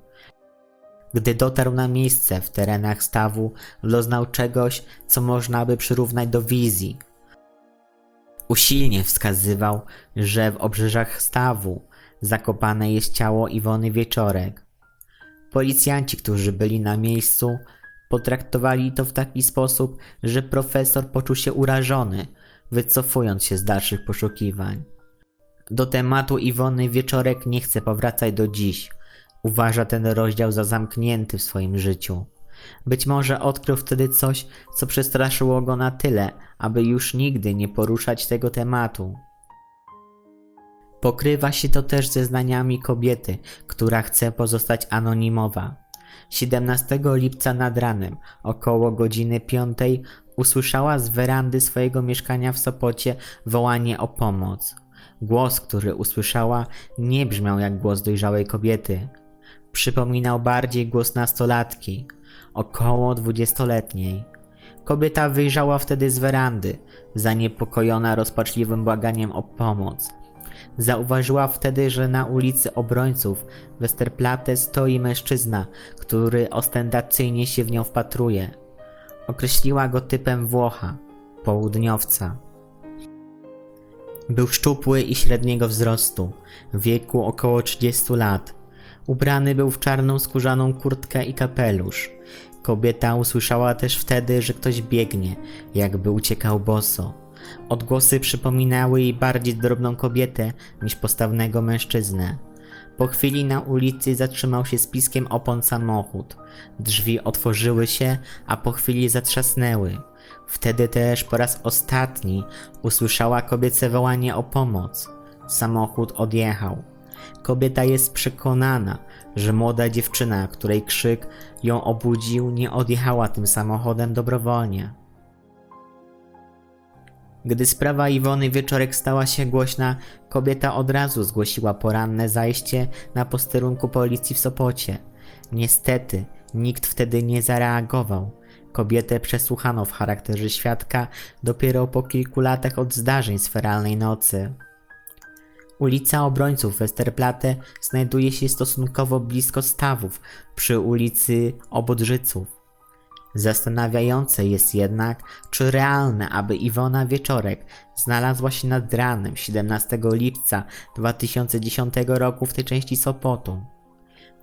Gdy dotarł na miejsce w terenach stawu, doznał czegoś, co można by przyrównać do wizji. Usilnie wskazywał, że w obrzeżach stawu zakopane jest ciało Iwony Wieczorek. Policjanci, którzy byli na miejscu, potraktowali to w taki sposób, że profesor poczuł się urażony, wycofując się z dalszych poszukiwań. Do tematu Iwony Wieczorek nie chce powracać do dziś. Uważa ten rozdział za zamknięty w swoim życiu. Być może odkrył wtedy coś, co przestraszyło go na tyle, aby już nigdy nie poruszać tego tematu. Pokrywa się to też ze znaniami kobiety, która chce pozostać anonimowa. 17 lipca nad ranem, około godziny 5, usłyszała z werandy swojego mieszkania w Sopocie wołanie o pomoc. Głos, który usłyszała, nie brzmiał jak głos dojrzałej kobiety. Przypominał bardziej głos nastolatki, około dwudziestoletniej. Kobieta wyjrzała wtedy z werandy, zaniepokojona rozpaczliwym błaganiem o pomoc. Zauważyła wtedy, że na ulicy Obrońców Westerplatte stoi mężczyzna, który ostentacyjnie się w nią wpatruje. Określiła go typem Włocha, południowca. Był szczupły i średniego wzrostu, wieku około 30 lat. Ubrany był w czarną skórzaną kurtkę i kapelusz. Kobieta usłyszała też wtedy, że ktoś biegnie, jakby uciekał boso. Odgłosy przypominały jej bardziej drobną kobietę niż postawnego mężczyznę. Po chwili na ulicy zatrzymał się z piskiem opon samochód. Drzwi otworzyły się, a po chwili zatrzasnęły. Wtedy też po raz ostatni usłyszała kobiece wołanie o pomoc. Samochód odjechał. Kobieta jest przekonana, że młoda dziewczyna, której krzyk ją obudził, nie odjechała tym samochodem dobrowolnie. Gdy sprawa Iwony Wieczorek stała się głośna, kobieta od razu zgłosiła poranne zajście na posterunku policji w Sopocie. Niestety, nikt wtedy nie zareagował. Kobietę przesłuchano w charakterze świadka dopiero po kilku latach od zdarzeń z feralnej nocy. Ulica Obrońców Westerplatte znajduje się stosunkowo blisko stawów przy ulicy Obodrzyców. Zastanawiające jest jednak, czy realne, aby Iwona Wieczorek znalazła się nad ranem 17 lipca 2010 roku w tej części Sopotu.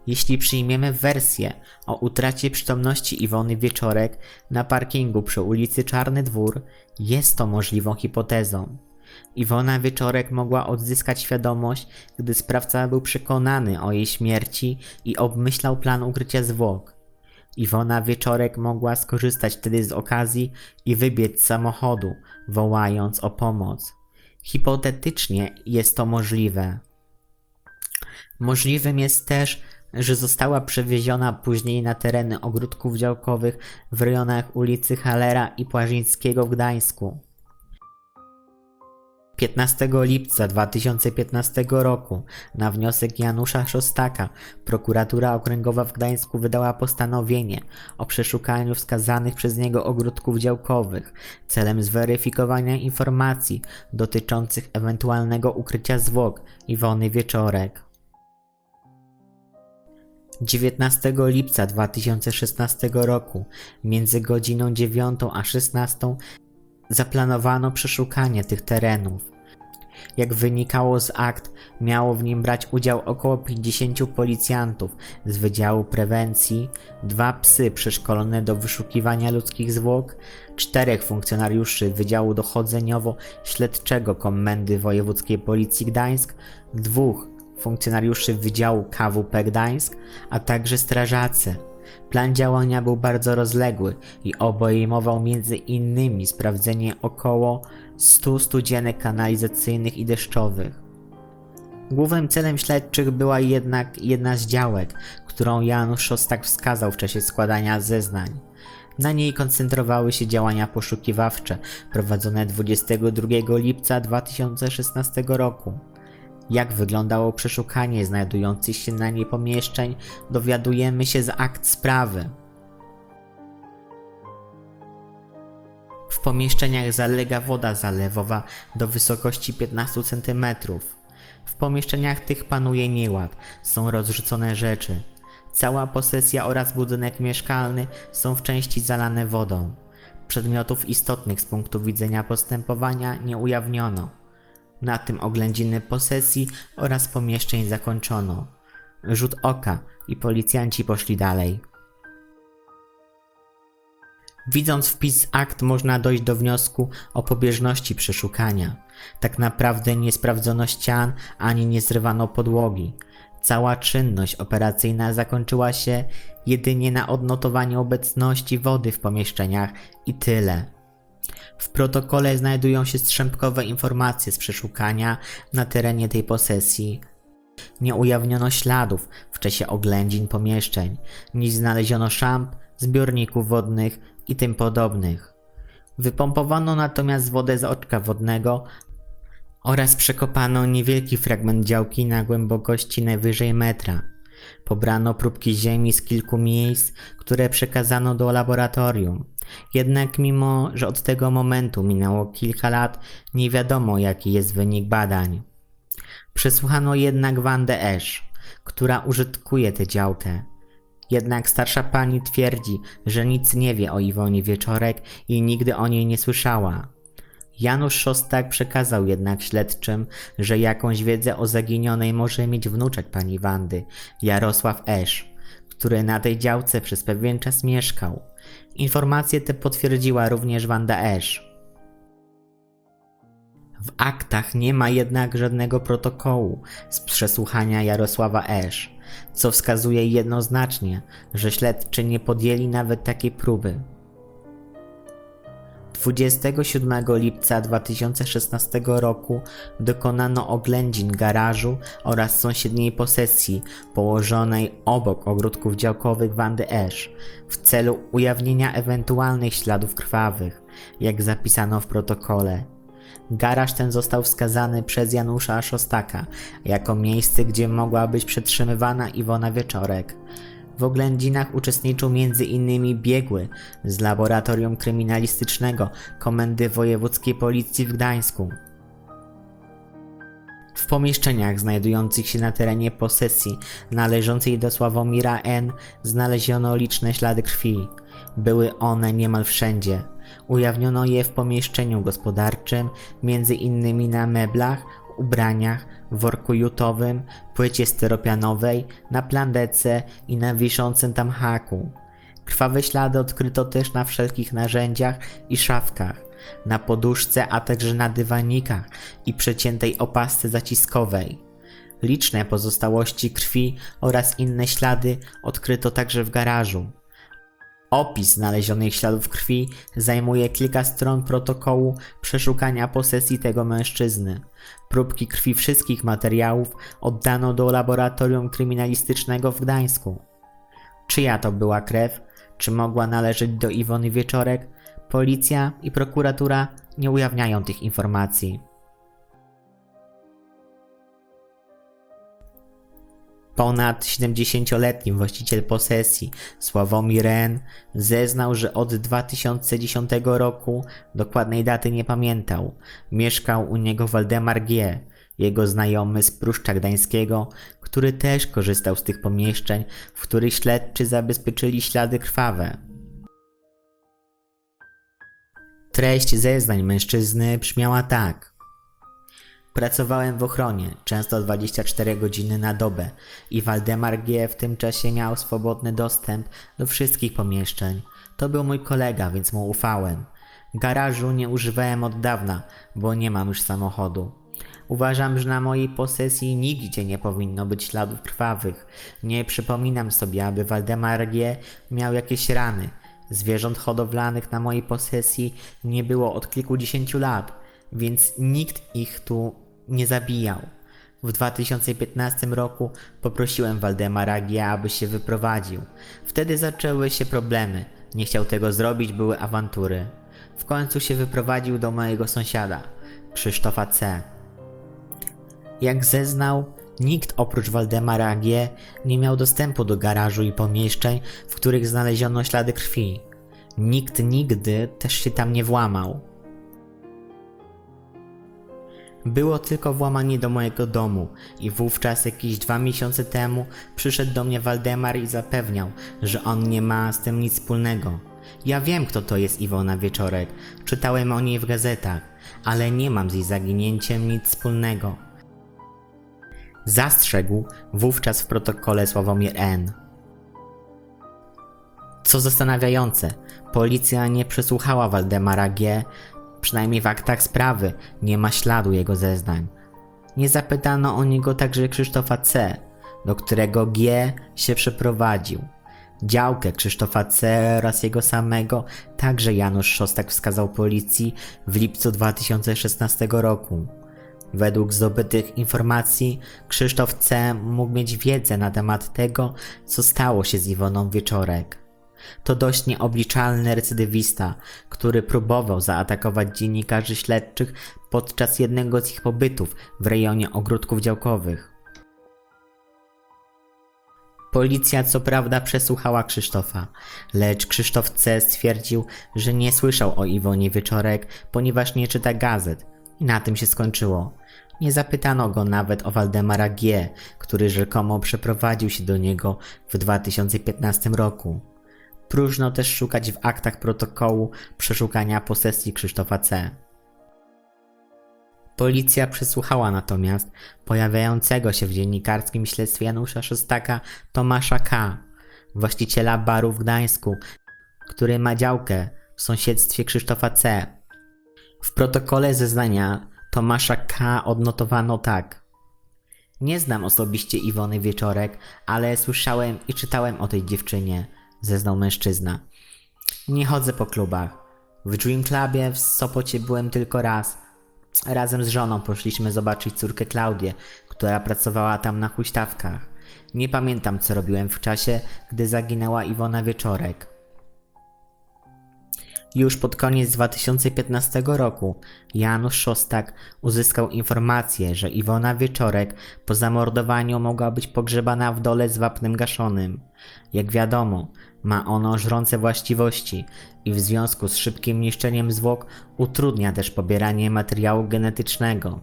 Jeśli przyjmiemy wersję o utracie przytomności Iwony Wieczorek na parkingu przy ulicy Czarny Dwór, jest to możliwą hipotezą. Iwona Wieczorek mogła odzyskać świadomość, gdy sprawca był przekonany o jej śmierci i obmyślał plan ukrycia zwłok. Iwona Wieczorek mogła skorzystać wtedy z okazji i wybiec z samochodu, wołając o pomoc. Hipotetycznie jest to możliwe. Możliwym jest też, że została przewieziona później na tereny ogródków działkowych w rejonach ulicy Halera i Płażyńskiego w Gdańsku. 15 lipca 2015 roku na wniosek Janusza Szostaka prokuratura okręgowa w Gdańsku wydała postanowienie o przeszukaniu wskazanych przez niego ogródków działkowych celem zweryfikowania informacji dotyczących ewentualnego ukrycia zwłok Iwony Wieczorek. 19 lipca 2016 roku między godziną 9 a 16 zaplanowano przeszukanie tych terenów. Jak wynikało z akt, miało w nim brać udział około 50 policjantów z Wydziału Prewencji, dwa psy przeszkolone do wyszukiwania ludzkich zwłok, czterech funkcjonariuszy Wydziału Dochodzeniowo-Śledczego Komendy Wojewódzkiej Policji Gdańsk, dwóch funkcjonariuszy Wydziału KWP Gdańsk, a także strażacy. Plan działania był bardzo rozległy i obejmował między innymi sprawdzenie około 100 studzienek kanalizacyjnych i deszczowych. Głównym celem śledczych była jednak jedna z działek, którą Janusz Szostak wskazał w czasie składania zeznań. Na niej koncentrowały się działania poszukiwawcze prowadzone 22 lipca 2016 roku. Jak wyglądało przeszukanie znajdujących się na niej pomieszczeń, dowiadujemy się z akt sprawy. W pomieszczeniach zalega woda zalewowa do wysokości 15 cm. W pomieszczeniach tych panuje nieład, są rozrzucone rzeczy. Cała posesja oraz budynek mieszkalny są w części zalane wodą. Przedmiotów istotnych z punktu widzenia postępowania nie ujawniono. Na tym oględziny posesji oraz pomieszczeń zakończono. Rzut oka i policjanci poszli dalej. Widząc wpis akt można dojść do wniosku o pobieżności przeszukania. Tak naprawdę nie sprawdzono ścian ani nie zrywano podłogi. Cała czynność operacyjna zakończyła się jedynie na odnotowaniu obecności wody w pomieszczeniach i tyle. W protokole znajdują się strzępkowe informacje z przeszukania na terenie tej posesji. Nie ujawniono śladów w czasie oględzin pomieszczeń, nie znaleziono szamp, zbiorników wodnych i tym podobnych. Wypompowano natomiast wodę z oczka wodnego oraz przekopano niewielki fragment działki na głębokości najwyżej metra. Pobrano próbki ziemi z kilku miejsc, które przekazano do laboratorium. Jednak mimo, że od tego momentu minęło kilka lat, nie wiadomo jaki jest wynik badań. Przesłuchano jednak Wandę Esz, która użytkuje tę działkę. Jednak starsza pani twierdzi, że nic nie wie o Iwonie Wieczorek i nigdy o niej nie słyszała. Janusz Szostak przekazał jednak śledczym, że jakąś wiedzę o zaginionej może mieć wnuczek pani Wandy, Jarosław Esz, który na tej działce przez pewien czas mieszkał. Informacje te potwierdziła również Wanda Esz. W aktach nie ma jednak żadnego protokołu z przesłuchania Jarosława Esz, co wskazuje jednoznacznie, że śledczy nie podjęli nawet takiej próby. 27 lipca 2016 roku dokonano oględzin garażu oraz sąsiedniej posesji położonej obok ogródków działkowych Wandy Esz w celu ujawnienia ewentualnych śladów krwawych, jak zapisano w protokole. Garaż ten został wskazany przez Janusza Szostaka jako miejsce, gdzie mogła być przetrzymywana Iwona Wieczorek. W oględzinach uczestniczył m.in. biegły z Laboratorium Kryminalistycznego Komendy Wojewódzkiej Policji w Gdańsku. W pomieszczeniach znajdujących się na terenie posesji należącej do Sławomira N. znaleziono liczne ślady krwi. Były one niemal wszędzie. Ujawniono je w pomieszczeniu gospodarczym, między innymi na meblach, ubraniach, worku jutowym, płycie styropianowej, na plandece i na wiszącym tam haku. Krwawe ślady odkryto też na wszelkich narzędziach i szafkach, na poduszce, a także na dywanikach i przeciętej opasce zaciskowej. Liczne pozostałości krwi oraz inne ślady odkryto także w garażu. Opis znalezionych śladów krwi zajmuje kilka stron protokołu przeszukania posesji tego mężczyzny. Próbki krwi wszystkich materiałów oddano do laboratorium kryminalistycznego w Gdańsku. Czyja to była krew? Czy mogła należeć do Iwony Wieczorek? Policja i prokuratura nie ujawniają tych informacji. Ponad 70-letni właściciel posesji Sławomir N. zeznał, że od 2010 roku, dokładnej daty nie pamiętał, mieszkał u niego Waldemar G., jego znajomy z Pruszcza Gdańskiego, który też korzystał z tych pomieszczeń, w których śledczy zabezpieczyli ślady krwawe. Treść zeznań mężczyzny brzmiała tak – Pracowałem w ochronie, często 24 godziny na dobę i Waldemar G. w tym czasie miał swobodny dostęp do wszystkich pomieszczeń. To był mój kolega, więc mu ufałem. Garażu nie używałem od dawna, bo nie mam już samochodu. Uważam, że na mojej posesji nigdzie nie powinno być śladów krwawych. Nie przypominam sobie, aby Waldemar G. miał jakieś rany. Zwierząt hodowlanych na mojej posesji nie było od kilkudziesięciu lat, więc nikt ich tu nie zabijał. W 2015 roku poprosiłem Waldemara G., aby się wyprowadził. Wtedy zaczęły się problemy. Nie chciał tego zrobić, były awantury. W końcu się wyprowadził do mojego sąsiada, Krzysztofa C. Jak zeznał, nikt oprócz Waldemara G. nie miał dostępu do garażu i pomieszczeń, w których znaleziono ślady krwi. Nikt nigdy też się tam nie włamał. Było tylko włamanie do mojego domu i wówczas jakieś dwa miesiące temu przyszedł do mnie Waldemar i zapewniał, że on nie ma z tym nic wspólnego. Ja wiem, kto to jest Iwona Wieczorek, czytałem o niej w gazetach, ale nie mam z jej zaginięciem nic wspólnego. Zastrzegł wówczas w protokole Sławomir N. Co zastanawiające, policja nie przesłuchała Waldemara G., Przynajmniej w aktach sprawy nie ma śladu jego zeznań. Nie zapytano o niego także Krzysztofa C. do którego G się przeprowadził. Działkę Krzysztofa C. oraz jego samego także Janusz Szostak wskazał policji w lipcu 2016 roku. Według zdobytych informacji Krzysztof C. mógł mieć wiedzę na temat tego, co stało się z Iwoną Wieczorek. To dość nieobliczalny recydywista, który próbował zaatakować dziennikarzy śledczych podczas jednego z ich pobytów w rejonie ogródków działkowych. Policja co prawda przesłuchała Krzysztofa, lecz Krzysztof C. stwierdził, że nie słyszał o Iwonie Wieczorek, ponieważ nie czyta gazet i na tym się skończyło. Nie zapytano go nawet o Waldemara G., który rzekomo przeprowadził się do niego w 2015 roku. Próżno też szukać w aktach protokołu przeszukania posesji Krzysztofa C. Policja przesłuchała natomiast pojawiającego się w dziennikarskim śledztwie Janusza Szostaka Tomasza K., właściciela baru w Gdańsku, który ma działkę w sąsiedztwie Krzysztofa C. W protokole zeznania Tomasza K. odnotowano tak. Nie znam osobiście Iwony Wieczorek, ale słyszałem i czytałem o tej dziewczynie, zeznał mężczyzna. Nie chodzę po klubach. W Dream Clubie w Sopocie byłem tylko raz. Razem z żoną poszliśmy zobaczyć córkę Klaudię, która pracowała tam na huśtawkach. Nie pamiętam, co robiłem w czasie, gdy zaginęła Iwona Wieczorek. Już pod koniec 2015 roku Janusz Szostak uzyskał informację, że Iwona Wieczorek po zamordowaniu mogła być pogrzebana w dole z wapnem gaszonym. Jak wiadomo, ma ono żrące właściwości i w związku z szybkim niszczeniem zwłok utrudnia też pobieranie materiału genetycznego.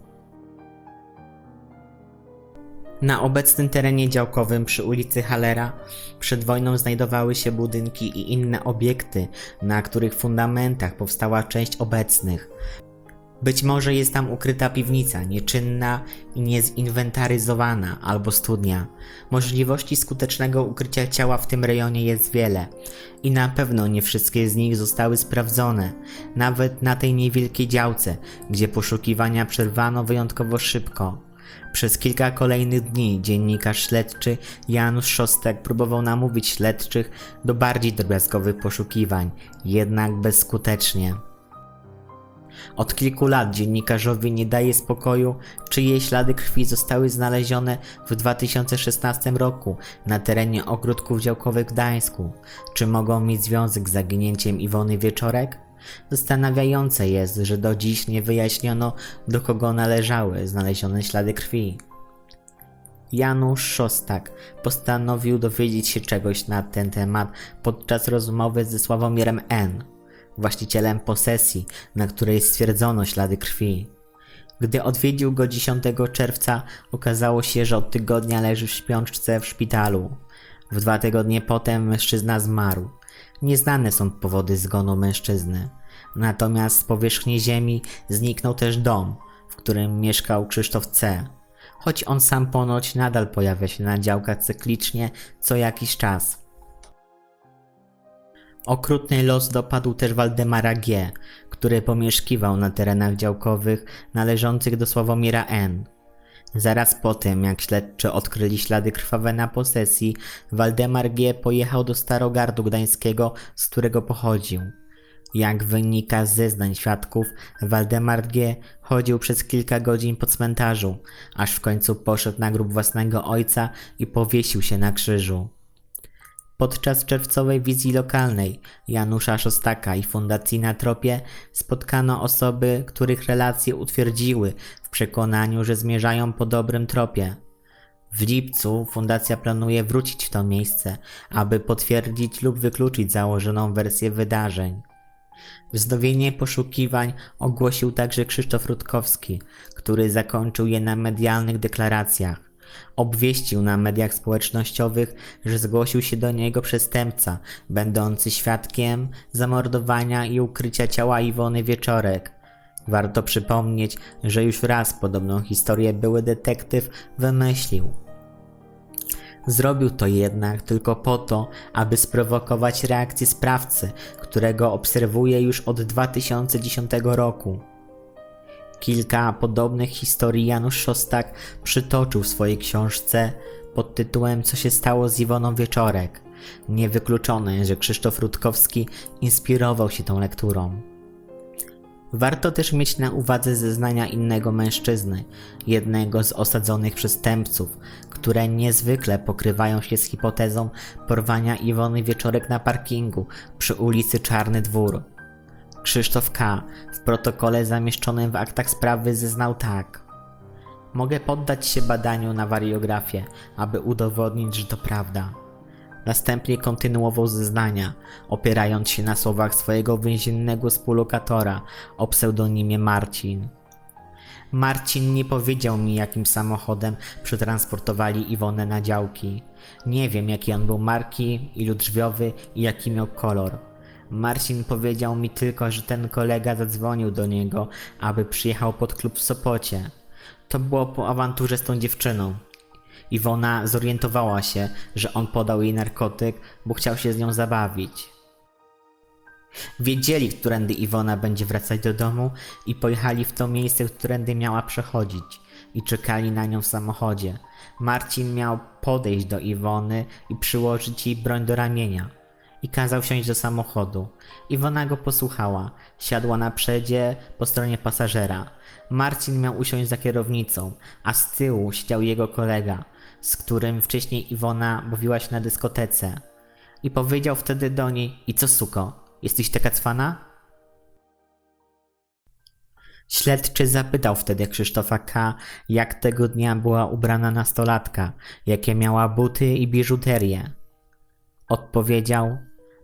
Na obecnym terenie działkowym przy ulicy Halera przed wojną znajdowały się budynki i inne obiekty, na których fundamentach powstała część obecnych. Być może jest tam ukryta piwnica, nieczynna i niezinwentaryzowana, albo studnia. Możliwości skutecznego ukrycia ciała w tym rejonie jest wiele i na pewno nie wszystkie z nich zostały sprawdzone, nawet na tej niewielkiej działce, gdzie poszukiwania przerwano wyjątkowo szybko. Przez kilka kolejnych dni dziennikarz śledczy Janusz Szostek próbował namówić śledczych do bardziej drobiazgowych poszukiwań, jednak bezskutecznie. Od kilku lat dziennikarzowi nie daje spokoju, czyje ślady krwi zostały znalezione w 2016 roku na terenie ogródków działkowych w Gdańsku. Czy mogą mieć związek z zaginięciem Iwony Wieczorek? Zastanawiające jest, że do dziś nie wyjaśniono, do kogo należały znalezione ślady krwi. Janusz Szostak postanowił dowiedzieć się czegoś na ten temat podczas rozmowy ze Sławomirem N., właścicielem posesji, na której stwierdzono ślady krwi. Gdy odwiedził go 10 czerwca, okazało się, że od tygodnia leży w śpiączce w szpitalu. W dwa tygodnie potem mężczyzna zmarł. Nieznane są powody zgonu mężczyzny. Natomiast z powierzchni ziemi zniknął też dom, w którym mieszkał Krzysztof C. Choć on sam ponoć nadal pojawia się na działkach cyklicznie co jakiś czas. Okrutny los dopadł też Waldemara G., który pomieszkiwał na terenach działkowych należących do Sławomira N. Zaraz po tym, jak śledczy odkryli ślady krwawe na posesji, Waldemar G. pojechał do Starogardu Gdańskiego, z którego pochodził. Jak wynika z zeznań świadków, Waldemar G. chodził przez kilka godzin po cmentarzu, aż w końcu poszedł na grób własnego ojca i powiesił się na krzyżu. Podczas czerwcowej wizji lokalnej Janusza Szostaka i Fundacji na Tropie spotkano osoby, których relacje utwierdziły w przekonaniu, że zmierzają po dobrym tropie. W lipcu fundacja planuje wrócić w to miejsce, aby potwierdzić lub wykluczyć założoną wersję wydarzeń. Wznowienie poszukiwań ogłosił także Krzysztof Rutkowski, który zakończył je na medialnych deklaracjach. Obwieścił na mediach społecznościowych, że zgłosił się do niego przestępca, będący świadkiem zamordowania i ukrycia ciała Iwony Wieczorek. Warto przypomnieć, że już raz podobną historię były detektyw wymyślił. Zrobił to jednak tylko po to, aby sprowokować reakcję sprawcy, którego obserwuje już od 2010 roku. Kilka podobnych historii Janusz Szostak przytoczył w swojej książce pod tytułem Co się stało z Iwoną Wieczorek. Niewykluczone, że Krzysztof Rutkowski inspirował się tą lekturą. Warto też mieć na uwadze zeznania innego mężczyzny, jednego z osadzonych przestępców, które niezwykle pokrywają się z hipotezą porwania Iwony Wieczorek na parkingu przy ulicy Czarny Dwór. Krzysztof K. w protokole zamieszczonym w aktach sprawy zeznał tak. Mogę poddać się badaniu na wariografię, aby udowodnić, że to prawda. Następnie kontynuował zeznania, opierając się na słowach swojego więziennego współlokatora o pseudonimie Marcin. Marcin nie powiedział mi, jakim samochodem przetransportowali Iwonę na działki. Nie wiem, jaki on był marki, ilu drzwiowy i jaki miał kolor. Marcin powiedział mi tylko, że ten kolega zadzwonił do niego, aby przyjechał pod klub w Sopocie. To było po awanturze z tą dziewczyną. Iwona zorientowała się, że on podał jej narkotyk, bo chciał się z nią zabawić. Wiedzieli, którędy Iwona będzie wracać do domu i pojechali w to miejsce, którędy miała przechodzić i czekali na nią w samochodzie. Marcin miał podejść do Iwony i przyłożyć jej broń do ramienia i kazał siąść do samochodu. Iwona go posłuchała, siadła na przedzie po stronie pasażera. Marcin miał usiąść za kierownicą, a z tyłu siedział jego kolega, z którym wcześniej Iwona bawiła się na dyskotece. I powiedział wtedy do niej, i co suko, jesteś taka cwana? Śledczy zapytał wtedy Krzysztofa K., jak tego dnia była ubrana nastolatka, jakie miała buty i biżuterię. Odpowiedział: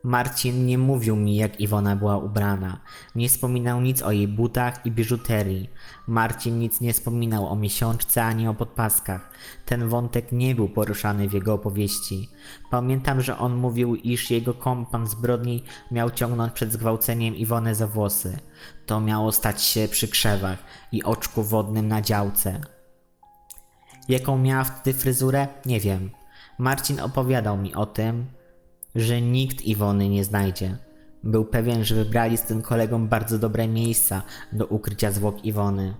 Marcin nie mówił mi, jak Iwona była ubrana. Nie wspominał nic o jej butach i biżuterii. Marcin nic nie wspominał o miesiączce ani o podpaskach. Ten wątek nie był poruszany w jego opowieści. Pamiętam, że on mówił, iż jego kompan zbrodni miał ciągnąć przed zgwałceniem Iwonę za włosy. To miało stać się przy krzewach i oczku wodnym na działce. Jaką miała wtedy fryzurę? Nie wiem. Marcin opowiadał mi o tym, że nikt Iwony nie znajdzie. Był pewien, że wybrali z tym kolegą bardzo dobre miejsca do ukrycia zwłok Iwony.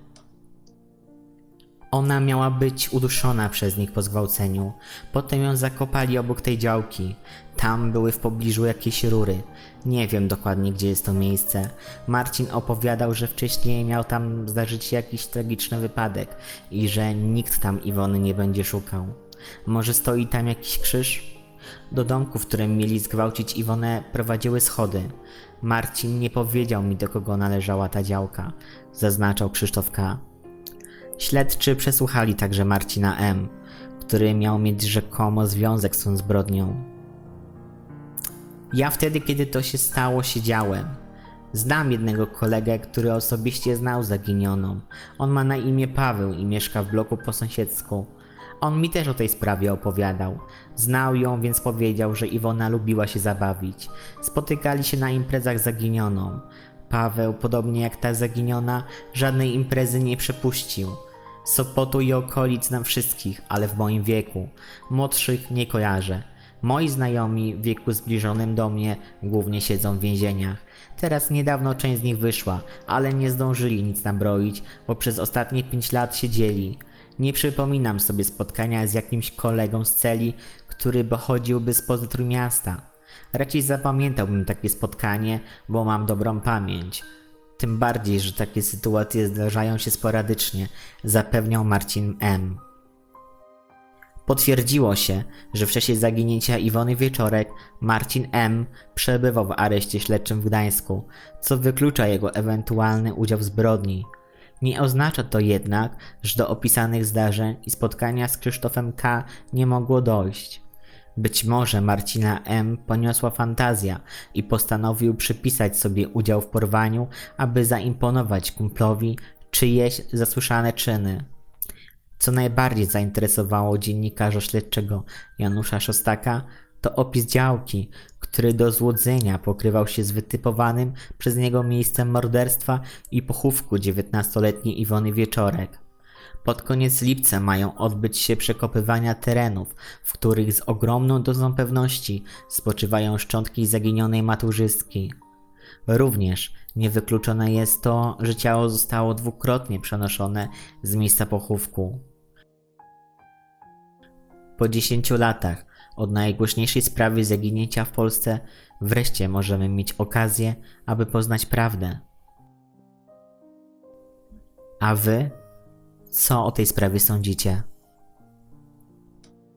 Ona miała być uduszona przez nich po zgwałceniu. Potem ją zakopali obok tej działki. Tam były w pobliżu jakieś rury. Nie wiem dokładnie, gdzie jest to miejsce. Marcin opowiadał, że wcześniej miał tam zdarzyć się jakiś tragiczny wypadek i że nikt tam Iwony nie będzie szukał. Może stoi tam jakiś krzyż? Do domku, w którym mieli zgwałcić Iwonę, prowadziły schody. Marcin nie powiedział mi, do kogo należała ta działka, zaznaczał Krzysztof K. Śledczy przesłuchali także Marcina M., który miał mieć rzekomo związek z tą zbrodnią. Ja wtedy, kiedy to się stało, siedziałem. Znam jednego kolegę, który osobiście znał zaginioną. On ma na imię Paweł i mieszka w bloku po sąsiedzku. On mi też o tej sprawie opowiadał. Znał ją, więc powiedział, że Iwona lubiła się zabawić. Spotykali się na imprezach zaginioną. Paweł, podobnie jak ta zaginiona, żadnej imprezy nie przepuścił. Sopotu i okolic znam wszystkich, ale w moim wieku. Młodszych nie kojarzę. Moi znajomi w wieku zbliżonym do mnie głównie siedzą w więzieniach. Teraz niedawno część z nich wyszła, ale nie zdążyli nic nabroić, bo przez ostatnie pięć lat siedzieli. Nie przypominam sobie spotkania z jakimś kolegą z celi, który pochodziłby spoza Trójmiasta. Raczej zapamiętałbym takie spotkanie, bo mam dobrą pamięć. Tym bardziej, że takie sytuacje zdarzają się sporadycznie, zapewniał Marcin M. Potwierdziło się, że w czasie zaginięcia Iwony Wieczorek Marcin M. przebywał w areszcie śledczym w Gdańsku, co wyklucza jego ewentualny udział w zbrodni. Nie oznacza to jednak, że do opisanych zdarzeń i spotkania z Krzysztofem K. nie mogło dojść. Być może Marcina M. poniosła fantazja i postanowił przypisać sobie udział w porwaniu, aby zaimponować kumplowi czyjeś zasłyszane czyny. Co najbardziej zainteresowało dziennikarza śledczego Janusza Szostaka, to opis działki, który do złudzenia pokrywał się z wytypowanym przez niego miejscem morderstwa i pochówku dziewiętnastoletniej Iwony Wieczorek. Pod koniec lipca mają odbyć się przekopywania terenów, w których z ogromną dozą pewności spoczywają szczątki zaginionej maturzystki. Również niewykluczone jest to, że ciało zostało dwukrotnie przenoszone z miejsca pochówku. Po 10 latach od najgłośniejszej sprawy zaginięcia w Polsce wreszcie możemy mieć okazję, aby poznać prawdę. A wy? Co o tej sprawie sądzicie?